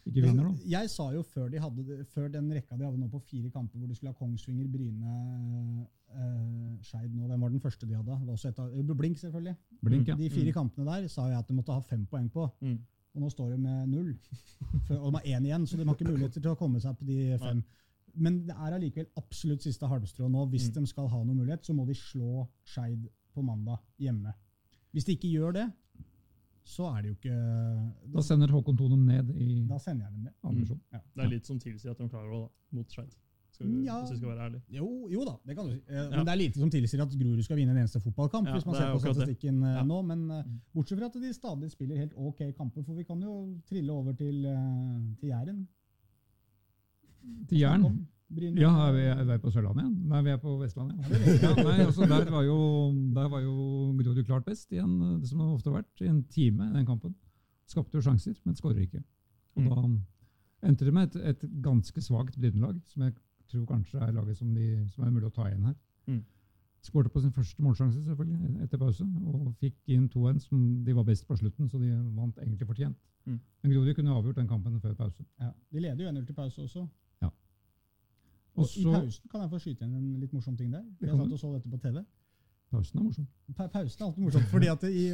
ikke vinner. nå. Jeg sa jo før, de hadde, før den rekka de hadde nå på fire kamper, hvor de skulle ha Kongsvinger, Bryne, eh, Skeid nå. Hvem var den første de hadde? Det var også et av, Blink, selvfølgelig. Blink, ja. De fire Mm. kampene der sa jeg at de måtte ha fem poeng på. Mm. Og nå står de med null. [laughs] For, og de har én igjen, så de har ikke muligheter til å komme seg på de fem. Men det er allikevel absolutt siste halmstrå nå. Hvis Mm. de skal ha noen mulighet, så må de slå Skeid på mandag hjemme. Hvis de ikke gjør det, så er det jo ikke Da sender Håkon Thon ned i Da sender jeg dem ned. Mm. Ja. Det er litt som tilsier at de klarer det da, mot Skeid. Skal vi- Ja. Hvis vi skal være ærlig. Jo, jo da, det kan du si. Eh, Ja. Men det er lite som tilsier at Grorud skal vinne en eneste fotballkamp. Ja, hvis man ser er på statistikken eh, Ja. nå. Men eh, Mm. bortsett fra at de stadig spiller helt ok kamper, for vi kan jo trille over til, eh, til Jæren. Til Jæren. Bryne. Ja, er vi, er vi på Sørlandet igjen? Nei, vi er på Vestlandet. Ja, Ja, nei, altså der var jo, der var jo Grorud klart best, igjen, det som det ofte har vært, i en time i den kampen. Skapte jo sjanser, men skårer ikke. Og Mm. da endte det med et, et ganske svakt Bryne-lag, som jeg tror kanskje er laget som, de, som er mulig å ta igjen her. Mm. Skårte på sin første målsjanse selvfølgelig, etter pause, og fikk inn 2-1 som de var best på slutten, så de vant egentlig fortjent. Mm. Men Grodi kunne avgjort den kampen før pause. Ja, de leder jo 1-0 til pause også. Ja. Og Og I pausen kan jeg få skyte inn en litt morsom ting der. Jeg har satt og så dette på TV. Pausen er morsom. Pa pausen er alltid morsomt, fordi at i,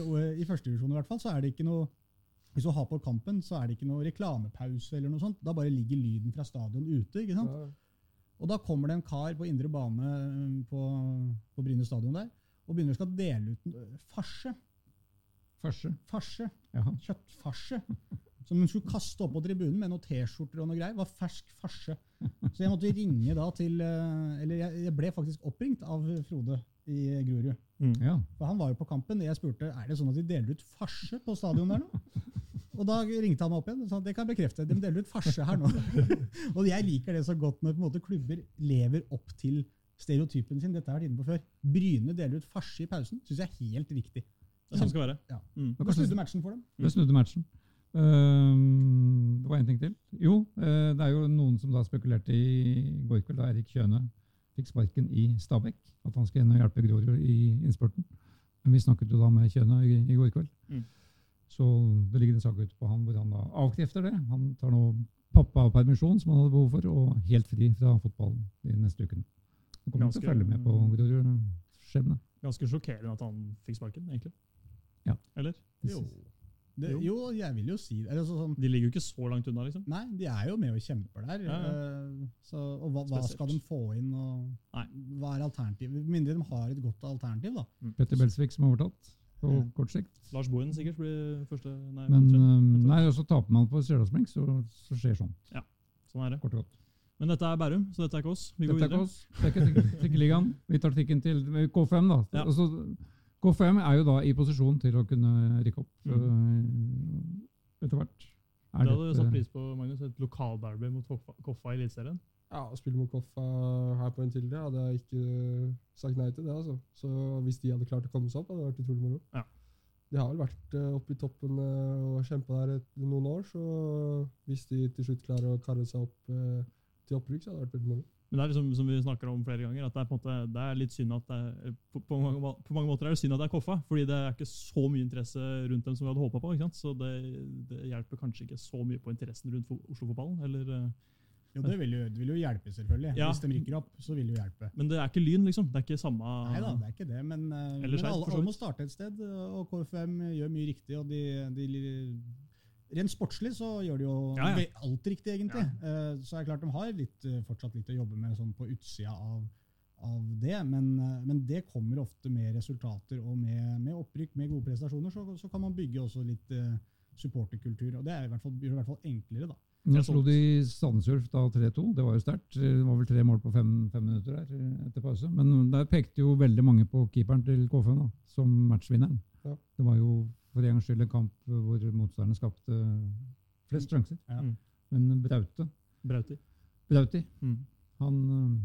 i førstedivisjon i hvert fall, så er det ikke noe Hvis du har på kampen, så er det ikke noe reklamepause eller noe sånt. Da bare ligger lyden fra stadion ute. ikke sant? Ja, Og da kommer det en kar på indre bane på, på Bryne stadion der, og begynner å skal dele ut ø, farse. Farse. Farse. Ja. Kjøttfarse. Som hun skulle kaste opp på tribunen med noen T-skjorter og noe greier. var fersk farse. Så jeg måtte ringe da til Eller jeg, jeg ble faktisk oppringt av Frode i Grorud. Mm. ja. For han var jo på kampen. Jeg spurte er det sånn at de deler ut farse på stadion der nå. [laughs] Og da ringte han meg opp igjen og sa det kan jeg bekrefte. De deler ut farse her nå. [laughs] og jeg liker det så godt når på en måte klubber lever opp til stereotypen sin. Dette har jeg vært inne på før. Bryne deler ut farse i pausen. Syns jeg er helt riktig. Det er sånn skal være. Ja. Mm. Det snudde matchen for dem. Det snudde matchen. Uh, det var én ting til. Jo, uh, det er jo noen som da spekulerte i går kveld da Erik Kjøne fikk sparken i Stabæk, at han skal inn og hjelpe Grorud i innspurten. Men vi snakket jo da med Kjøna i, i går kveld. Mm. Så det ligger en sak ute på han hvor han da avkrefter det. Han tar nå pappapermisjon som han hadde behov for, og helt fri fra fotballen de neste ukene. Han kommer til å følge med på Grorud-skjebne. Ganske sjokkerende at han fikk sparken, egentlig. Ja. Eller? Jo. Det, Jo. jo, jeg vil jo si det. Altså, sånn, De ligger jo ikke så langt unna, liksom. Nei, de er jo med og kjemper der. Ja, ja. eh, Så, og hva, hva skal de få inn? Og hva er alternativet? Med Mindre de har et godt alternativ, da. Petter Belsvik som har overtatt på Ja. kort sikt. Lars Bohin sikkert blir første Nei, Men tredje. nei, og så taper man på Stjørdalsblink, så, så skjer sånn. Ja, Sånn er det. Kort og godt. Men dette er Bærum, så dette er ikke oss. Vi går Dette er ikke oss. Det er ikke Tikkeligaen. Vi tar tikken til K5, da. Ja. Altså, K5 er jo da i posisjon til å kunne rykke opp Mm. øh, etter hvert. Er Det hadde du satt pris på, Magnus. Et lokalderby mot Koffa, i Eliteserien. Ja, Å spille mot Koffa her på en tidligere hadde jeg ikke sagt nei til det. altså. Så Hvis de hadde klart å komme seg opp, hadde det vært utrolig moro. de har vel vært eh, oppe i toppen eh, og kjempa der noen år, så hvis de til slutt klarer å karre seg opp eh, til opprykk, så hadde det vært veldig moro. Men det er liksom, som vi snakker om flere ganger, at det er, på måte, det er litt synd at det er, på, på, mange, på mange måter er det synd at det er Koffa, fordi det er ikke så mye interesse rundt dem som vi hadde håpa på. Så det, det hjelper kanskje ikke så mye på interessen rundt fo- Oslo-fotballen. eller... eh, Jo, det vil jo, det vil jo hjelpe, selvfølgelig. Ja. Hvis de rykker opp, så vil det jo hjelpe. Men det er ikke Lyn, liksom. Det er ikke samme Nei da, det er ikke det, men, eh, men alle, alle må starte et sted. Og KFM gjør mye riktig. og de, de Rent sportslig så gjør de jo Ja, ja. alt riktig, egentlig. Eh, Så er det klart de har litt, eh, fortsatt litt å jobbe med sånn på utsida av, av det, men, eh, men det kommer ofte med resultater og med, med opprykk, med gode prestasjoner. Så, så kan man bygge også litt supporterkultur, og det er i hvert fall, gjør det i hvert fall enklere, da. Nå slo de Sandnes Ulf da 3-2. Det var jo sterkt. Det var vel tre mål på fem, fem minutter der etter pause. Men der pekte jo veldig mange på keeperen til KFM da, som matchvinneren. Ja. Det var jo for en gangs skyld en kamp hvor motstanderne skapte flest sjanser. Ja. Mm. Men Braute, Brauti. Brauti Mm. han øh,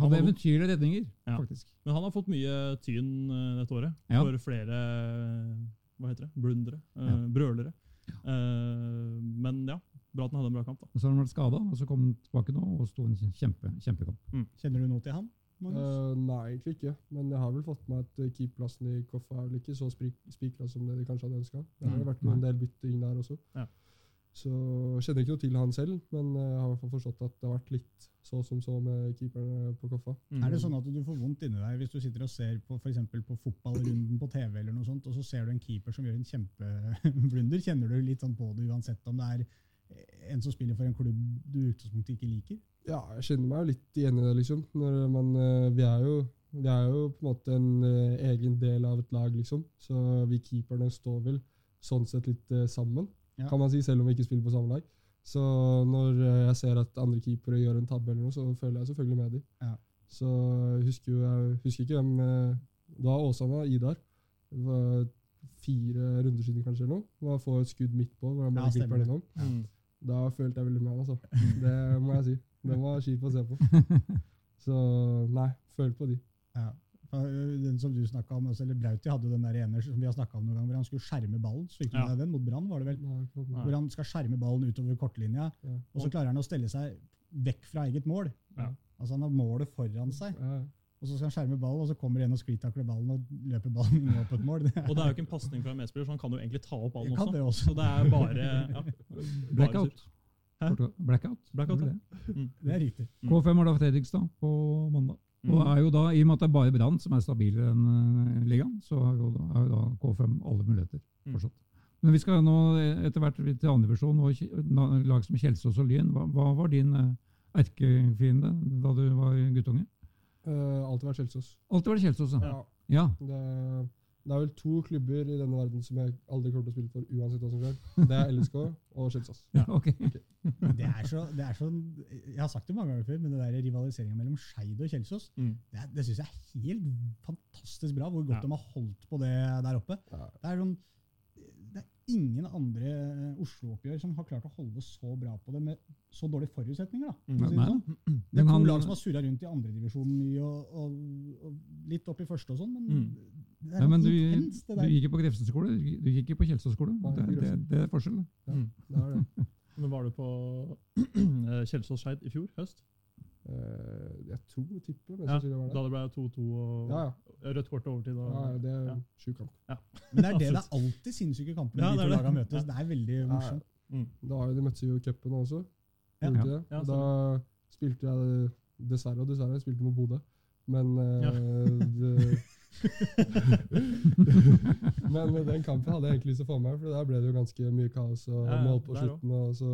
hadde eventyrlige redninger, Ja. faktisk. Men han har fått mye tyn eh, dette året. Ja. For flere hva heter det? blundere. eh, Ja. Brølere. Eh, men ja, bra at han hadde en bra kamp. da. Og så har han vært skada, og så kom han tilbake nå og sto en kjempe, kjempekamp. Kjenner du noe til han? Eh, nei, egentlig ikke. Men jeg har vel fått med at uh, keeperplassen i Koffa er vel ikke så spikra som det de kanskje hadde ønska. Det har jo vært en del bytting der også. Ja. Så jeg kjenner ikke noe til han selv, men eh, jeg har i hvert fall forstått at det har vært litt så som så med keeperne på Koffa. Mm. Er det sånn at du får vondt inni deg hvis du sitter og ser på, for eksempel på fotballrunden på TV, eller noe sånt, og så ser du en keeper som gjør en kjempeblunder? Kjenner du litt sånn på det uansett om det er en som spiller for en klubb du i utgangspunktet ikke liker? Ja, jeg kjenner meg jo litt igjen i det, liksom. Når, men eh, vi, er jo, vi er jo på en måte en eh, egen del av et lag, liksom. Så vi keeperne står vel sånn sett litt eh, sammen, Ja. kan man si, selv om vi ikke spiller på samme lag. Så når jeg ser at andre keepere gjør en tabbe eller noe, så føler jeg selvfølgelig med dem. Ja. Så husker jo jeg husker ikke hvem Det var Åsane Idar. Det var fire runder siden kanskje eller noe. Man får et skudd midt på hvor han Ja, det. den om. Mm. Da følte jeg veldig med han, altså. Det må jeg si. Det var kjip å se på. [laughs] Så nei, føl på de. Ja. Den som du snakket om, altså, eller Brauti hadde den der ene som vi har snakket om noen gang, hvor han skulle skjerme ballen. Så fikk du Ja. den mot Brann, var det vel? Nei. Nei. Hvor han skal skjerme ballen utover kortlinja, Ja. og så klarer han å stelle seg vekk fra eget mål. Ja. Altså Han har målet foran seg, Ja, og så skal han skjerme ballen, og så kommer en og sklitakler ballen og løper ballen inn opp et mål. Det [laughs] Og det er jo ikke en pasning fra en medspiller, så han kan jo egentlig ta opp ballen også. det også. Så det er bare ja, [laughs] bare Blackout. Hæ? Blackout. Blackout, det det. Mm. Det er riktig. Mm. K5 har da Fredrikstad på mandag. Og Mm. er jo da, I og med at det er bare Brann som er stabilere enn eh, ligaen, så har jo, da, er jo da K5 alle muligheter Mm. fortsatt. Men vi skal nå etter hvert til andredivisjon og lag som Kjelsås og Lyn. Hva, hva var din eh, erkefiende da du var guttunge? Eh, alltid vært Kjelsås. Alltid vært Kjelsås, ja. Ja. Det, det er vel to klubber i denne verden som jeg aldri kommer til å spille for uansett hva som skjer. Det er LSK og Kjelsås. ja. ok. [laughs] Det er, så, det er så Jeg har sagt det mange ganger før, men det der rivaliseringa mellom Skeid og Kjelsås, Mm. det, det syns jeg er helt fantastisk bra, hvor godt Ja. de har holdt på det der oppe. Det er, sånn, ingen andre Oslo-oppgjør som har klart å holde så bra på det med så dårlige forutsetninger. Da, Mm. si det, sånn. det er to lag som har surra rundt i andredivisjonen mye, og, og, og litt opp i første og sånn, men Mm. det er Nei, men du, intenst, det du gikk ikke på Grefsen skole, du gikk ikke på Kjelsås skole. Det, det, det er forskjell. Ja, Mm. det er det. [laughs] Men var du på [clears throat] eh, Kjelsås-Skeid i fjor høst? Eh, jeg tror jeg tipper men Ja, jeg synes det var da det. ble 2-2 og Ja, ja. rødt kort og overtid. Og, ja, det er Ja. sjuk kamp. Men det er det, [laughs] det er alltid sinnssyke kamper når Ja, de det to det. lagene møtes. Det er veldig morsomt. Mm. Da har jo de møttes jo i cupen også. Ja. Ja, da spilte jeg dessverre og dessverre jeg spilte mot Bodø. Men eh, Ja. det, [laughs] [laughs] Men den kampen hadde jeg egentlig lyst til å få med, for der ble det jo ganske mye kaos og Ja, ja, mål på slutten. Og så,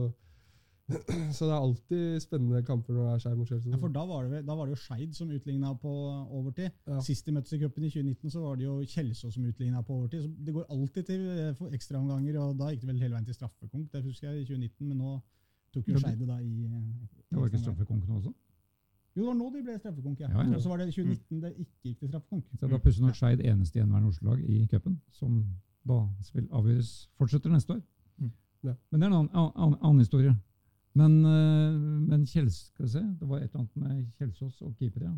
[clears throat] så det er alltid spennende kamper når det er Skeid mot Chelsea. Ja, for da var, det, da var det jo Skeid som utligna på overtid. Ja. Sist de møttes i cupen i 2019, så var det jo Kjelsås som utligna på overtid. Så det går alltid til eh, ekstraomganger, og da gikk det vel hele veien til straffekonk. Det husker jeg i 2019, men nå tok jo Skeid det da i eh, Det var ikke straffekonken også? Jo, det var nå de ble straffekonk, ja. Ja, ja. Og så var det i 2019 det ikke gikk til straffekonk. Så da pussig nok Skeid eneste gjenværende Oslo-lag i cupen, som da vil avgjøres fortsetter neste år. Mm. Ja. Men det er en annen, annen, annen historie. Men, eh, men Kjels, skal vi se, det var et eller annet med Kjelsås og keeper, ja.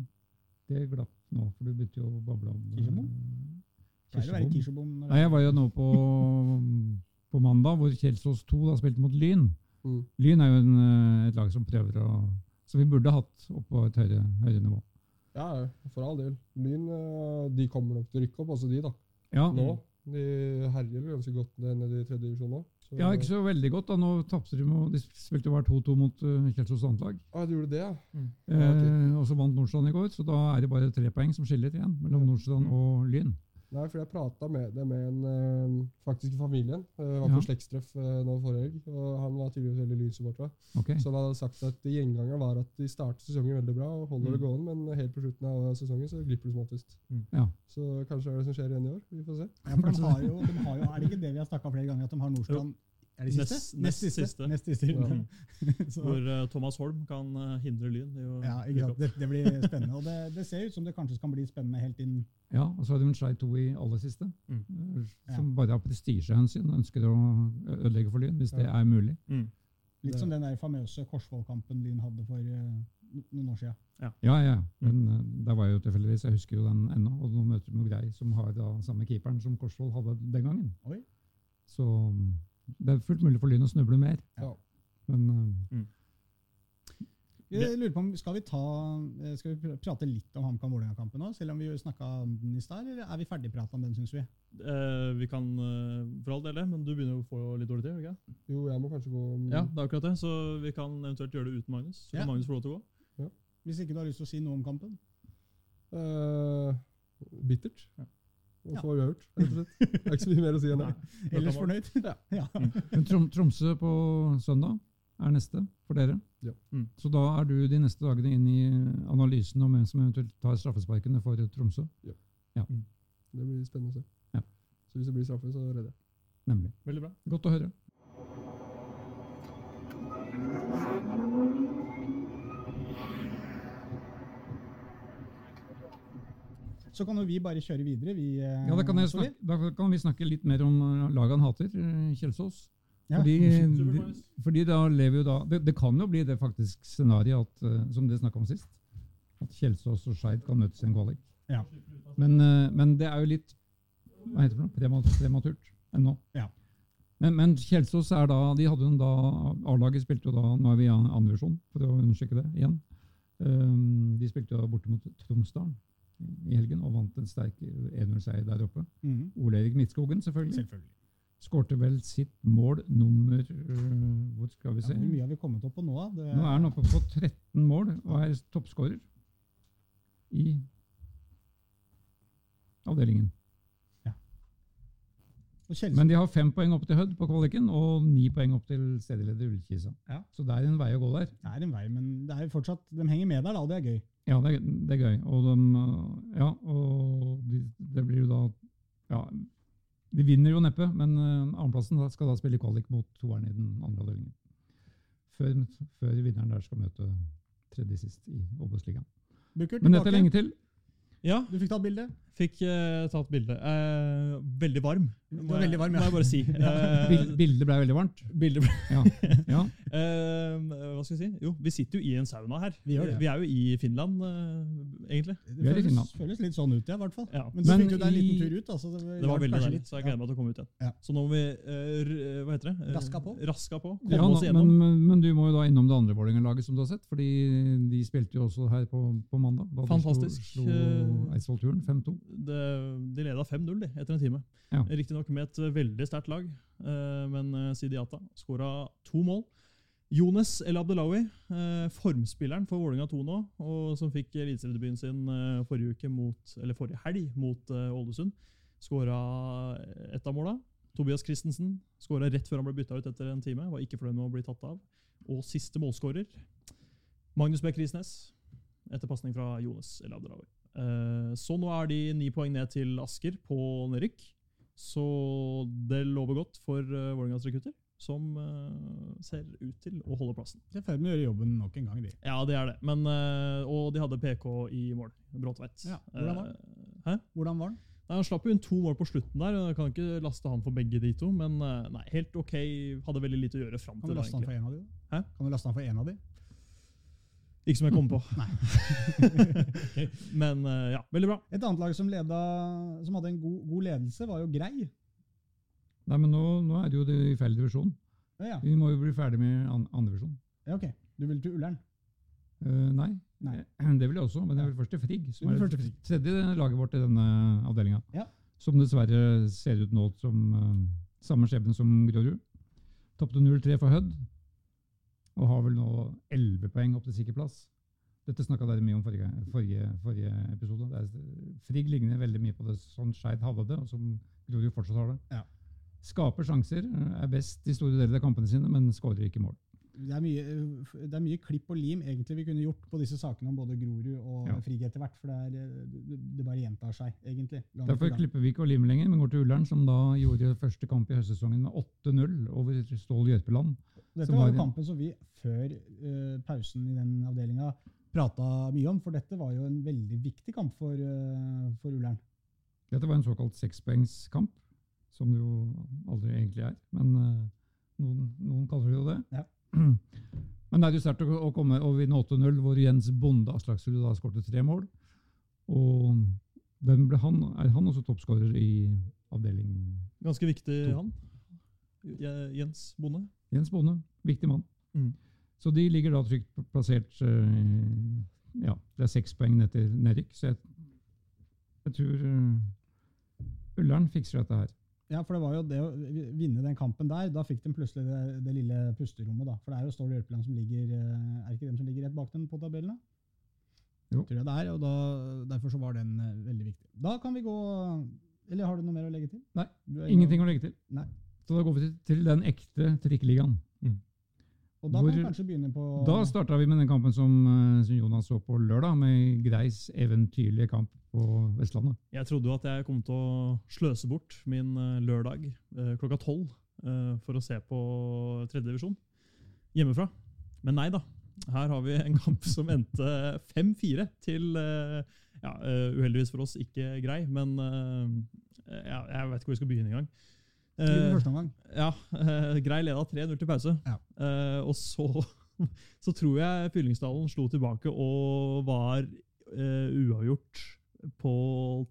Det glapp nå, for du begynte jo å bable om Kirsebom? eh. Nei, jeg var jo nå på, på mandag, hvor Kjelsås 2 da spilte mot Lyn. Mm. Lyn er jo en, eh, et lag som prøver å Så vi burde hatt opp på et høyere, høyere nivå. Ja, for all del. Lyn de kommer nok til å rykke opp, altså de, da. Ja, Nå. De herjer ganske godt nede i tredje divisjon nå. Så- ja ikke så veldig godt. da. Nå tapte de med De spilte bare 2-2 mot uh, Kjelsås andrelag. Ah, de gjorde det, ja. Mm. Eh, og så vant Nordstrand i går, så da er det bare tre poeng som skiller igjen mellom Nordstrand og Lyn. Nei, for jeg prata med det med en eh, faktisk i familien. Uh, var Ja. på slektstreff uh, nå forrige helg, og han var tydeligvis veldig lynsupporter. Okay. Ok, Så han hadde sagt at gjengangeren var at de starter sesongen veldig bra og holder det gående, men helt på slutten av sesongen så glipper det som oftest. Ja. Så kanskje er det det som skjer igjen i år. Vi får se. Ja, for de [laughs] har jo, de har jo, Er det ikke det vi har snakka flere ganger, at de har Nordstrand Er det siste? Nest- nest siste. Nest siste. Ja. [laughs] Hvor uh, Thomas Holm kan uh, hindre Lyn i å Ja, ikke sant? Det, det blir spennende. Og det, det ser ut som det kanskje kan bli spennende helt inn Ja, og så har de en Shai 2 i aller siste, Mm. eh, som bare av prestisjehensyn ønsker å ødelegge for Lyn, hvis det er mulig. Mm. Litt Det- som den der famøse Korsvoll-kampen Lyn hadde for noen år siden. Ja, ja. Men uh, der var jeg jo tilfeldigvis, jeg husker jo den ennå. Og nå møter vi Grei, som har da samme keeperen som Korsvoll hadde den gangen. Oi. Så mm, det er fullt mulig for Lyn å snuble mer. Ja. Men mm. Jeg lurer på om, Skal vi ta, eh, skal vi prate litt om HamKam-Vålerenga-kampen nå? Selv om vi snakka om den i stad, eller er vi ferdigprata om den, syns vi? Eh, vi kan eh, for all del det, men du begynner jo å få litt dårlig tid? ikke? Jo, jeg må kanskje gå Ja, det er akkurat det. Så vi kan eventuelt gjøre det uten Magnus. Så Ja. kan Magnus få lov til å gå. Hvis ikke du har lyst til å si noe om kampen? Eh, bittert. Ja. Og Ja. har uavgjort, rett og slett. Det er ikke så mye mer å si enn det. Ellers fornøyd? Ja. [laughs] ja. Men Trom Tromsø på søndag er neste for dere. Ja. Mm. Så da er du de neste dagene inn i analysen om hvem som eventuelt tar straffesparkene for Tromsø. Det blir spennende å se. Ja. Så hvis det blir straffe, så redder jeg. Nemlig. Veldig bra. Godt å høre. Så kan jo vi bare kjøre videre, vi. eh, Ja, da kan, jeg snakke, da kan vi snakke litt mer om eh, laget han hater, eh, Kjelsås. Ja. Fordi, [laughs] de, fordi da lever jo da det, det kan jo bli det faktisk scenarioet at, som dere snakka om sist. At Kjelsås og Skeid kan møtes i en kvalik. Ja. Men, men det er jo litt hva heter det, for noe? Prematurt ennå. Ja. Men, men Kjelsås er da de hadde jo da, A-laget spilte jo da Nå er vi i andrevisjon, for å understreke det igjen. Um, de spilte jo borte mot Tromsdalen i helgen og vant en sterk 1-0-seier der oppe. Mm. Ole Erik Midtskogen, selvfølgelig. Selvfølgelig. Skårte vel sitt mål nummer øh, Hvor skal vi se? hvor mye har vi kommet opp på nå? Det, Nå er han oppe på 13 mål og er toppskårer i avdelingen. Men de har fem poeng opp til Hødd på kvaliken og ni poeng opp til stedleder Ullkisa. Ja. Så det er en vei å gå der. Det er en vei, men det er fortsatt, de henger med der, da, det er gøy. Ja, det det er gøy. Og, de, øh, ja, og de, det blir jo da ja, De vinner jo neppe, men andreplassen annenplassen skal da spille kvalik mot toeren i den andre avdelingen. Før, før vinneren der skal møte tredje sist i Obos-ligaen. Men dette er lenge til. Ja, Du fikk tatt bilde? Fikk uh, tatt bilde. Uh, veldig varm, må var veldig varm, må ja. jeg bare si. [laughs] Uh, Bildet ble veldig varmt. bildet ble Ja. [laughs] ja. Eh, hva skal jeg si? Jo, vi sitter jo i en sauna her. Vi gjør det. Vi er jo i Finland, eh, egentlig. Det Vi i føles, Finland. føles litt sånn ut, ja, i hvert fall. Ja. Men så fikk du deg en liten tur ut. Altså, det, Det var veldig deilig, så jeg gleder meg til å komme ut igjen. Ja. Så nå må vi eh, hva heter det? Eh, Raska på. Raska på. Komme Ja, oss igjennom. men, men, men du må jo da innom det andre Vålerenga-laget som du har sett, fordi de spilte jo også her på, på mandag. Da Fantastisk. De slo, slo Eidsvollturen 5-2. Det, de leda 5-0 etter en time. Ja. Riktignok med et eh, veldig sterkt lag, eh, men eh, Sidiata skåra to mål. Jones El Abdelawi, eh, formspilleren for Vålerenga 2 nå, og som fikk eliteseriedebuten sin forrige mot, eller forrige helg mot Ålesund, skåra ett av måla. Tobias Christensen skåra rett før han ble bytta ut etter en time. Var ikke fornøyd med å bli tatt av. Og siste målskårer, Magnus Bech Risnes, etter pasning fra Jones El Abdelawi. Eh, Så nå er de ni poeng ned til Asker på nedrykk. Så det lover godt for uh, Vålerengas rekrutter, som eh, ser ut til å holde plassen. Det er ferdig med å gjøre jobben nok en gang, de. Ja, det er det. Men, eh, og de hadde PK i mål. Bråtveit. Ja, hvordan var den? Hæ? Hvordan var den? Nei, Han slapp jo inn to mål på slutten der. Jeg kan ikke laste han for begge de to, men eh, nei, helt ok. Hadde veldig lite å gjøre fram Kan du laste han for en av de? Hæ? Kan du laste han for en av de? Ikke som jeg kommer på. Nei. [laughs] Men eh, ja, veldig bra. Et annet lag som, leda, som hadde en god, god ledelse, var jo Grei. Nei, men nå, nå er det jo det i feil divisjon. Ja, ja. Vi må jo bli ferdig med an, andre divisjon. ja ok. Du vil til Ullern? Uh, nei. Nei. Eh, [clears throat] det vil jeg også, men jeg vil først til Frigg, som er det tredje laget vårt i denne avdelinga. Ja. Som dessverre ser ut nå som uh, samme skjebne som Grorud. Tapte 0-3 for Hødd, og har vel nå 11 poeng opp til sikker plass. Dette snakka dere mye om forrige, forrige, forrige episode. Det er, Frigg ligner veldig mye på det sånn Skeid hadde det, og som Grorud fortsatt har det. Ja. Skaper sjanser, er best i store deler av kampene sine, men skårer ikke mål. Det er, mye, det er mye klipp og lim egentlig vi kunne gjort på disse sakene om både Grorud og Ja. Frigg etter hvert. For det, er, det, det bare gjentar seg, egentlig. Derfor klipper vi ikke og limer lenger, men går til Ullern, som da gjorde første kamp i høstsesongen med 8-0 over Stål Jørpeland. Dette var var- jo kampen som vi før uh, pausen i den avdelinga prata mye om, for dette var jo en veldig viktig kamp for, uh, for Ullern. Dette var en såkalt sekspoengskamp, som det jo aldri egentlig er. Men uh, noen, noen kaller det jo det. Ja. [clears throat] Men det er jo sterkt å, å komme og vinne 8-0, hvor Jens Bonde Aslaksrud da skåret tre mål. Og hvem ble han? Er han også toppskårer i avdeling Ganske viktig, To. han. Jens Bonde. Jens Bonde, viktig mann. Mm. Så de ligger da trygt plassert eh, Ja, det er seks poeng til nedrykk. Så jeg, jeg tror uh, Ullern fikser dette her. Ja, for det var jo det å vinne den kampen der, da fikk de plutselig det, det lille pusterommet. da. For det er jo Stål Hjelpeland som ligger eh, Er det ikke dem som ligger rett bak dem på tabellen? da? Jo. Tror jeg det er, og da, Derfor så var den eh, veldig viktig. Da kan vi gå Eller har du noe mer å legge til? Nei, Ingenting noe, å legge til. Nei. Så da går vi til, til den ekte trikkeligaen. Og da kan vi kanskje begynne på Da starta vi med den kampen som, eh, som Jonas så på lørdag, med Greis eventyrlige kamp på Vestlandet. Jeg trodde jo at jeg kom til å sløse bort min eh, lørdag eh, klokka tolv for å se på tredje divisjon hjemmefra. Men nei da. Her har vi en kamp som endte 5-4 til ja, Uheldigvis for oss ikke grei, men ja, jeg vet ikke hvor vi skal begynne engang. I Uh, første omgang. ja, eh, Grei leda 3-0 til pause. Ja. Eh, og så, [laughs] så tror jeg Fyllingsdalen slo tilbake og var eh, uavgjort på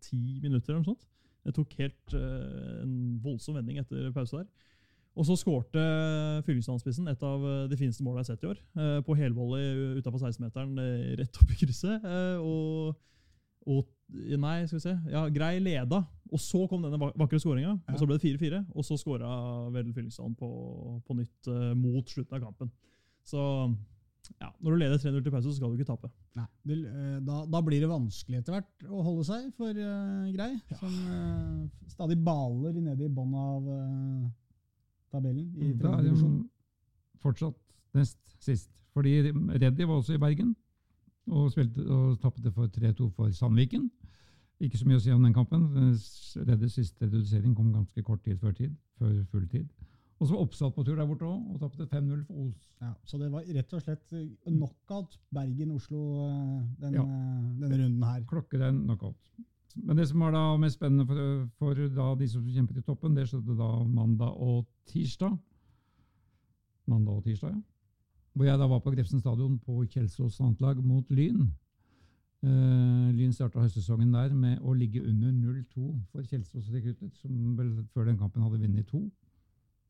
ti minutter eller noe sånt. Det tok helt eh, en voldsom vending etter pause der. Og så skårte Fyllingsdalsspissen et av eh, de fineste målene jeg har sett i år. eh, på helvolley utafor 16-meteren, eh, rett opp i krysset. eh, og, og Nei, skal vi se. Ja, Grei leda, og så kom denne vakre skåringa. Ja. Og så ble det 4-4, og så skåra vel Fyllingsdalen på, på nytt uh, mot slutten av kampen. Så ja, når du leder 3-0 til pause, så skal du ikke tape. Nei, eh, da, da blir det vanskelig etter hvert å holde seg for uh, Grei, som uh, stadig baler nede i bånn av uh, tabellen i Da er de fortsatt nest sist. Fordi Reddy var også i Bergen og, spilte, og tapte for 3-2 for Sandviken. Ikke så mye å si om den kampen. Reddes siste redusering kom ganske kort tid før tid, før full tid. Og så var Oppsal på tur der borte òg, og tapte 5-0 for Os. Ja, så det var rett og slett eh, knockout Bergen-Oslo eh, den, Ja. eh, denne runden her. Klokkerein knockout. Men det som var da mest spennende for, for da de som kjempet i toppen, det skjedde da mandag og tirsdag. Mandag og tirsdag, ja. Hvor jeg da var på Grefsen stadion på Kjelsås landslag mot Lyn. Uh, Lyn starta høstsesongen der med å ligge under 0-2 for Kjelsås-rekruttet, som vel før den kampen hadde vunnet to,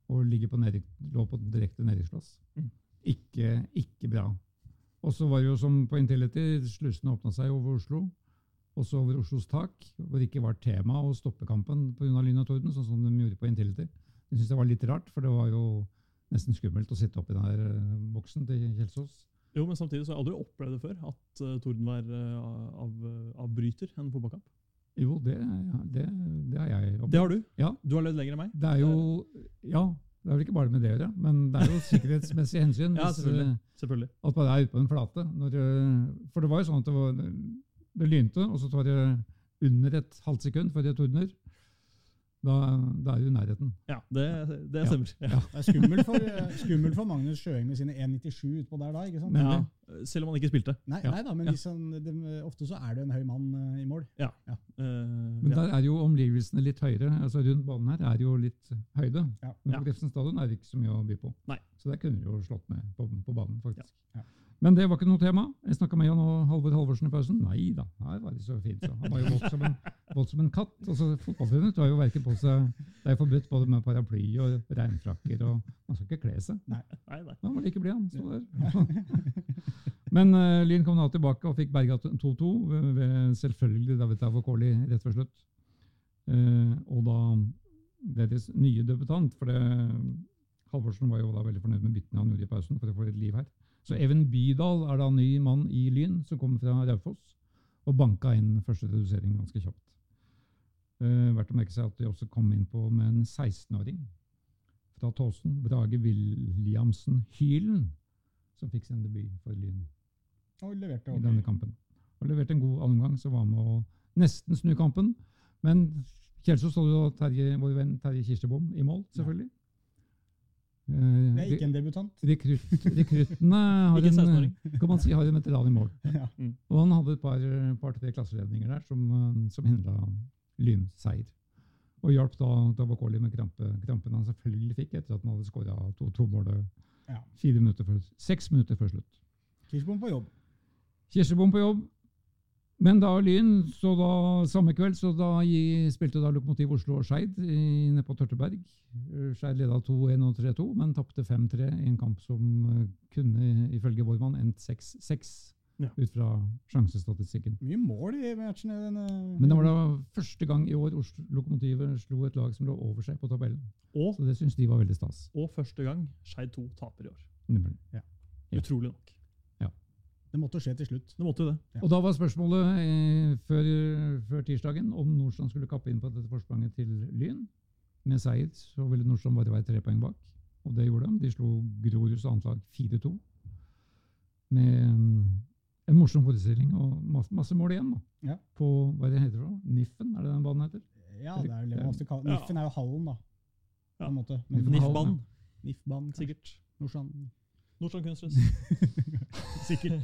og på nedrykk, lå på direkte nedrykksplass. Mm. Ikke, ikke bra. Og så var det jo som på Intility, slusene åpna seg over Oslo, også over Oslos tak, hvor det ikke var tema å stoppe kampen pga. lyn og torden, sånn som de gjorde på Intility. Jeg syns det var litt rart, for det var jo nesten skummelt å sitte oppi den der eh, boksen til Kjelsås. Jo, men samtidig så har jeg aldri opplevd det før, at uh, Torden var uh, av, avbryter en fotballkamp. Jo, det, ja, det, det har jeg opplevd. Det har du. Ja. Du har levd lenger enn meg. Det er jo Ja, det er vel ikke bare med det å gjøre, men det er jo sikkerhetsmessige hensyn. [laughs] Ja, selvfølgelig. Hvis, Selvfølgelig. At man er ute på en flate. Når, eh, for det var jo sånn at det, var, det lynte, og så tar det under et halvt sekund før det tordner. Da, da er du i nærheten. Ja, det, det stemmer. Ja. Det er skummelt for, eh, skummelt for Magnus Sjøeng med sine 1,97 utpå der da, ikke sant? Men- Ja, selv om han ikke spilte. Nei, Ja. nei da, men Ja. han, de, ofte så er det en høy mann eh, i mål. Uh, Men ja. der er jo omgivelsene litt høyere. altså Rundt banen her er jo litt høyde. Ja. Men Ja. på Grefsen stadion er det ikke så mye å by på. Nei. Så der kunne du jo slått med på, på banen, faktisk. Ja. Men det var ikke noe tema. Jeg snakka med Jan og Halvor Halvorsen i pausen. Nei da, her var det så fint. Så. Han var jo våt som en, [laughs] våt som en katt. Altså, Fotballforbundet har jo verken på seg Det er forbudt både med paraply og regnfrakker, og man skal ikke kle seg. Nei, nei. [laughs] Men han var like blid, han. Sto der. Men uh, Lyn kom da tilbake og fikk berga 2-2, ved, ved selvfølgelig David Avokoli rett før slutt. Uh, og da deres nye debutant, for det, Halvorsen var jo da veldig fornøyd med byttene han gjorde i pausen for å få litt liv her. Så Even Bydal er da ny mann i Lyn, som kommer fra Raufoss, og banka inn første redusering ganske kjapt. Uh, verdt å merke seg at de også kom inn på med en 16-åring fra Tåsen, Brage Williamsen Hylen, som fikk sin debut for Lyn Og leverte i denne kampen. Og leverte en god omgang, som var med å nesten snu kampen. Men Kjelsås hadde jo Terje, vår venn Terje Kirstebom i mål, selvfølgelig. Eh, Det er ikke en debutant. Rekrutt, rekruttene [laughs] har en 16-åring. kan man si, har en veteran i mål. [laughs] Ja. Og han hadde et par, par, klasseledninger der som, eh, som hindra lynseier. Og hjalp da Davokoli med krampe, krampen han selvfølgelig fikk etter at han hadde skåra to, to mål Ja. minutter før, seks minutter før slutt. Kirsebom på jobb. Kirsebom på jobb. Men da Lyn, så da samme kveld, så da gi, spilte da Lokomotiv Oslo og Skeid inne nede på Tørteberg. Eh, Skeid leda 2-1 og 3-2, men tapte 5-3 i en kamp som eh, kunne, ifølge vår endt 6-6 Ja. ut fra sjansestatistikken. Mye mål i matchen. i Denne, Men det var da første gang i år Oslo Lokomotivet slo et lag som lå over seg på tabellen. Og, Så det syns de var veldig stas. og første gang Skeid 2 taper i år. Ja. Utrolig nok. Det måtte skje til slutt. Det måtte det. Ja. Og da var spørsmålet eh, før, før tirsdagen om Nordstrand skulle kappe inn på dette forspranget til Lyn. Med seier så ville Nordstrand bare være tre poeng bak, og det gjorde de. De slo Groruds annet lag 4-2. Med mm, en morsom forestilling og masse, masse mål igjen. da. Ja. På hva det heter det? Niffen, er det den banen heter? Ja, det er vel det man ofte kaller. Niffen er jo hallen, da. På Ja. en måte. NIF-banen. Sikkert. Nordstrand. Nordstrand kunsthus. [laughs] Sikkert.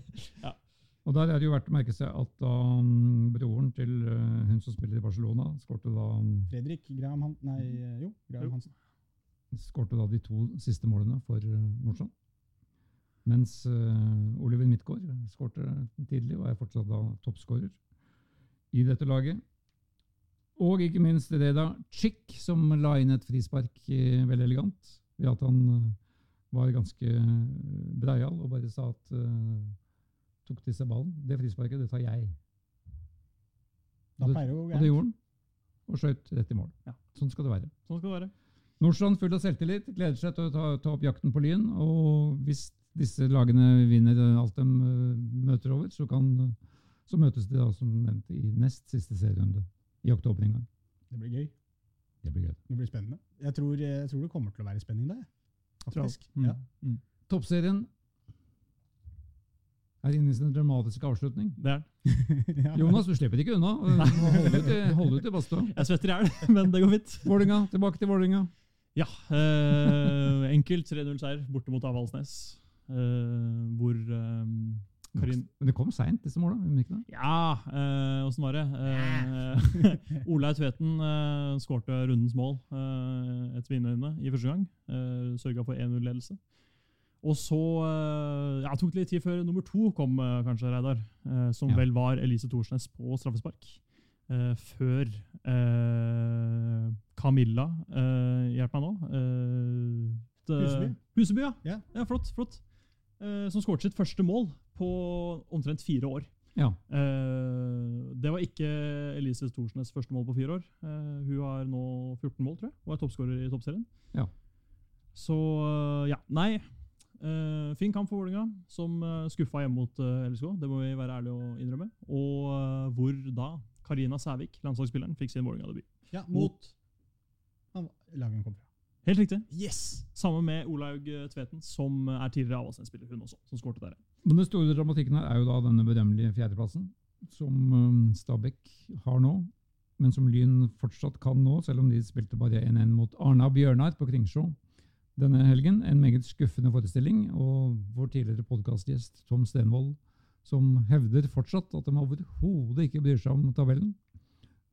Og der er det jo verdt å merke seg at da um, broren til uh, hun som spiller i Barcelona, skårte da, um, Fredrik Graham Han... Nei, jo. Graham Hansen. skårte da de to siste målene for uh, Nordstrand. Mens uh, Oliver Midtgaard skårte tidlig og er fortsatt da toppskårer i dette laget. Og ikke minst Reda Chick, som la inn et frispark eh, veldig elegant ved at han eh, var ganske eh, breial og bare sa at uh, tok seg ballen. Det frisparket, det tar jeg. Da Og det, pleier det og det gjorde han. Og skjøt rett i mål. Ja. Sånn skal det være. Sånn skal det være. Nordstrand full av selvtillit, gleder seg til å ta, ta opp jakten på Lyn. Og hvis disse lagene vinner alt de eh, møter over, så, kan, så møtes de da som nevnt i nest siste serierunde i oktober en gang. Det blir gøy. Det blir gøy. Det blir spennende. Jeg tror, jeg tror det kommer til å være spenning der. Faktisk. Mm. Ja. Mm. Toppserien er inne i sin dramatiske avslutning. Det er [laughs] den. ja. Jonas, du slipper ikke unna. [laughs] Må ut i, holde ut i badstua. Jeg svetter i hjel, [laughs] men det går fint. Vålinga, tilbake til Vålinga. Ja. Eh, enkelt 3-0-seier borte mot Avaldsnes. Eh, hvor eh, Karin Men det kom seint, disse måla. Ja, åssen var det? Eh, Olaug Tveten eh, skårte rundens mål eh, etter mine øyne i første gang. Eh, Sørga for 1-0-ledelse. Og så eh, ja, tok det litt tid før nummer to kom, eh, kanskje, Reidar. Eh, som Ja. vel var Elise Thorsnes på straffespark. Eh, før eh, Camilla eh, Hjelp meg nå. Eh, Huseby. Huseby, ja. Yeah. ja flott. flott. Eh, som skåret sitt første mål på omtrent fire år. Ja. Eh, det var ikke Elise Thorsnes første mål på fire år. Eh, hun har nå 14 mål, tror jeg, og er toppskårer i toppserien. Ja. Så eh, ja, nei. Eh, fin kamp for Vålerenga, som uh, skuffa hjemme mot LSK. Det må vi være ærlige å innrømme. Og hvor da Karina Sævik, landslagsspilleren, fikk sin Vålerenga-debut. Ja, mot han, laget kom fra. Helt riktig. Yes! Sammen med Olaug Tveten, som er tidligere Avaldsnes-spiller, hun også, som skårte der. Men den store dramatikken her er jo da denne berømmelige fjerdeplassen, som um, Stabæk har nå, men som Lyn fortsatt kan nå, selv om de spilte bare 1-1 mot Arna Bjørnar på Kringsjå denne helgen. En meget skuffende forestilling, og vår tidligere podkastgjest Tom Stenvold, som hevder fortsatt at de overhodet ikke bryr seg om tabellen.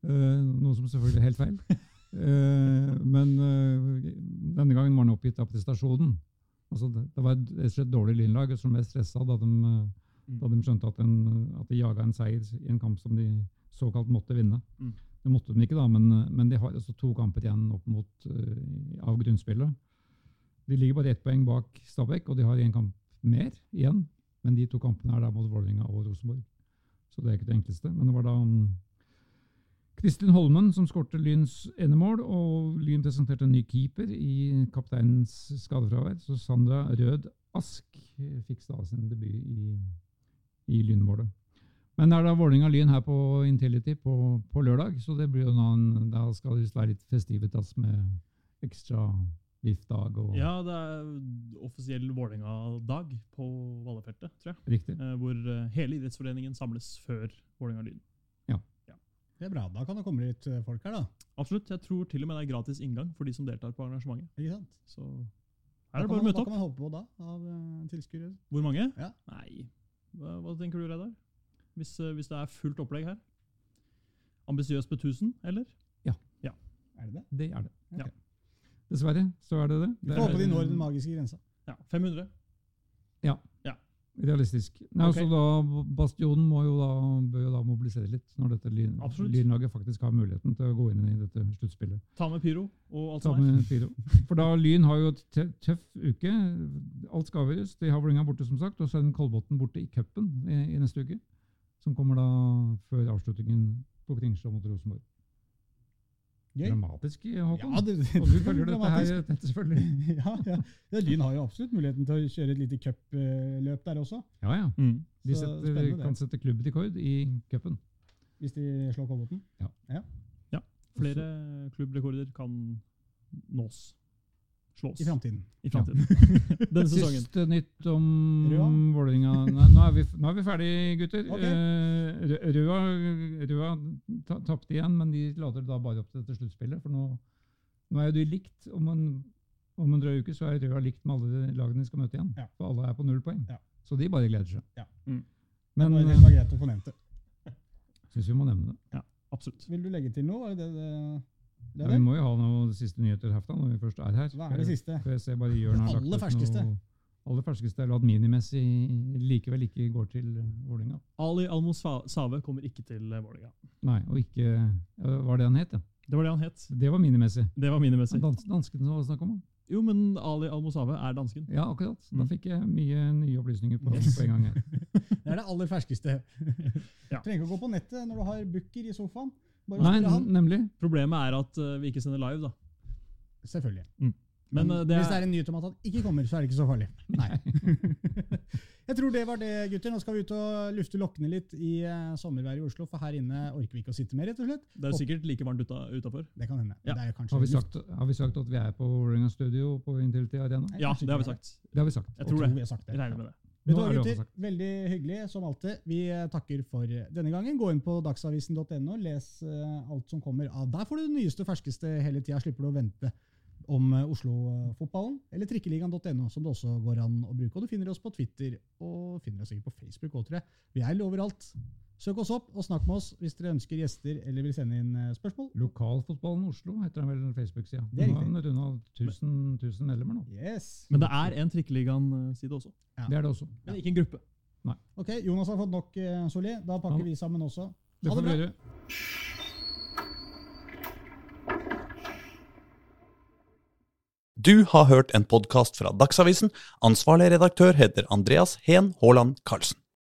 Uh, noe som selvfølgelig er helt feil. Uh, [laughs] men uh, denne gangen var han oppgitt av prestasjonen Altså det, det var et rett og slett dårlig lynlag som ble stressa da de, Mm. da de skjønte at, en, at de jaga en seier i en kamp som de såkalt måtte vinne. Mm. Det måtte de ikke, da, men, men de har altså to kamper igjen opp mot uh, av grunnspillet. De ligger bare ett poeng bak Stabæk, og de har én kamp mer igjen. Men de to kampene er da mot Vålerenga og Rosenborg. Så det er ikke det enkleste. Men det var da um, Kristin Holmen som skårte Lyns enemål, og Lyn presenterte en ny keeper i kapteinens skadefravær. Så Sandra Rød Ask fikk da sin debut i, i Lynmålet. Men det er da Vålerenga-Lyn her på Intility på, på lørdag, så det blir jo noen, en, da skal det være litt festivitas med ekstra VIF-dag og Ja, det er offisiell Vålerenga-dag på Vallefeltet, tror jeg. Riktig. Eh, hvor eh, hele idrettsforeningen samles før Vålerenga-Lyn. Det er bra. Da kan det komme litt eh, folk her, da. Absolutt. Jeg tror til og med det er gratis inngang for de som deltar på arrangementet. Ikke sant? Så her er det bare å møte møte Hva opp. kan man håpe på da, av uh, tilskuere? Hvor mange? Ja. Nei, hva, hva tenker du, Reidar? Hvis, eh, hvis det er fullt opplegg her? Ambisiøst på 1000, eller? Ja. ja. Er det det? Det er det. Okay. Ja. Dessverre så er det det. Vi det får håpe de når den magiske grensa. Ja, 500. Realistisk. Nei, okay. da, Bastionen må jo da, bør jo da mobilisere litt, når dette lyn, lynlaget faktisk har muligheten til å gå inn i dette sluttspillet. Ta med pyro og alt som er. For da Lyn har jo tø- tøff uke. Alt skal avgjøres. De har Vålerenga borte, som sagt, og så er den Kolbotn borte i cupen i, i neste uke. Som kommer da før avslutningen på Kringsjå mot Rosenborg. Gøy. Dramatisk, Håkon. Ja, det, det, og du følger dette her tett, selvfølgelig. [laughs] ja, ja. ja, Lyn har jo absolutt muligheten til å kjøre et lite cupløp der også, Ja, ja. Mm. De setter, kan sette klubbrekord i cupen. hvis de slår Kolbotn. Flere klubbrekorder kan nås. Slås. I framtiden. I fremtiden. [laughs] Denne sesongen. Siste nytt om Røa? Vålerenga nå vi, nå er vi ferdige, gutter. Okay. Eh, Røa, Røa tapte igjen, men de lader da bare opp til dette sluttspillet. For nå, nå er jo de likt. Om en, om en drøy uke så er Røa likt med alle de lagene de skal møte igjen. Ja. For alle er på null poeng. Ja. Så de bare gleder seg. Ja. Mm. Men det var- det var greit å få nevnt det. syns vi må nevne det. Ja, Absolutt. Vil du legge til noe? Er det, det, Ja, vi må jo ha noen siste nyheter herfra når vi først er her. Hva er det siste? For jeg ser bare Jørn har lagt aller ferskeste. Noe, aller ferskeste er at Minimessig likevel ikke går til Vålerenga. Ali Almos Save kommer ikke til Vålerenga. Nei, og ikke Var det han het, ja? Det var det han het. Det var minimessig. Det var minimessig. Dans, dansken som var snakk om. Jo, men Ali Almosave er dansken. Ja, akkurat. Da Mm. fikk jeg mye nye opplysninger på, på en gang her. [laughs] Det er det aller ferskeste. [laughs] Ja. Trenger ikke å gå på nettet når du har booker i sofaen. Bare Nei, han. nemlig. Problemet er at uh, vi ikke sender live, da. Selvfølgelig. Men Men det hvis det er, er en nyhet om at han ikke kommer, så er det ikke så farlig. [laughs] Nei. [laughs] Jeg tror det var det, gutter. Nå skal vi ut og lufte lokkene litt i uh, sommerværet i Oslo, for her inne orker vi ikke å sitte mer, rett og slett. det er sikkert like varmt uta, utafor. Det kan hende. Ja. Det er Har vi, sagt, har vi sagt at vi er på Vålerenga Studio på Intility Arena? Nei, Ja, det har vi sagt. Det har vi sagt. Jeg Jeg tror det. vi har sagt det. Jeg regner med det. Er det gutter? Veldig hyggelig, som alltid. Vi eh, takker for eh, denne gangen. Gå inn på dagsavisen.no, les eh, alt som kommer av. Der får du det nyeste og ferskeste hele tida. Slipper du å vente om Oslo-fotballen. Eller trikkeligaen.no, som det også går an å bruke. Og du finner oss på Twitter, og finner oss sikkert på Facebook òg, tror jeg. Vi er overalt. Søk oss opp og snakk med oss hvis dere ønsker gjester eller vil sende inn eh, spørsmål. Lokalfotballen Oslo heter den vel Facebook-sida. Det er riktig. runda 1000, 1000 medlemmer nå. Yes. Men det er en Trikkeligaen-side også. Ja. Det er det også. Men ikke en gruppe. Nei. Ok, Jonas har fått nok, soli. Solli. Da pakker Ja. vi sammen også. Det Ha det vi bra. Du har hørt en podkast fra Dagsavisen. Ansvarlig redaktør heter Andreas Heen Haaland Karlsen.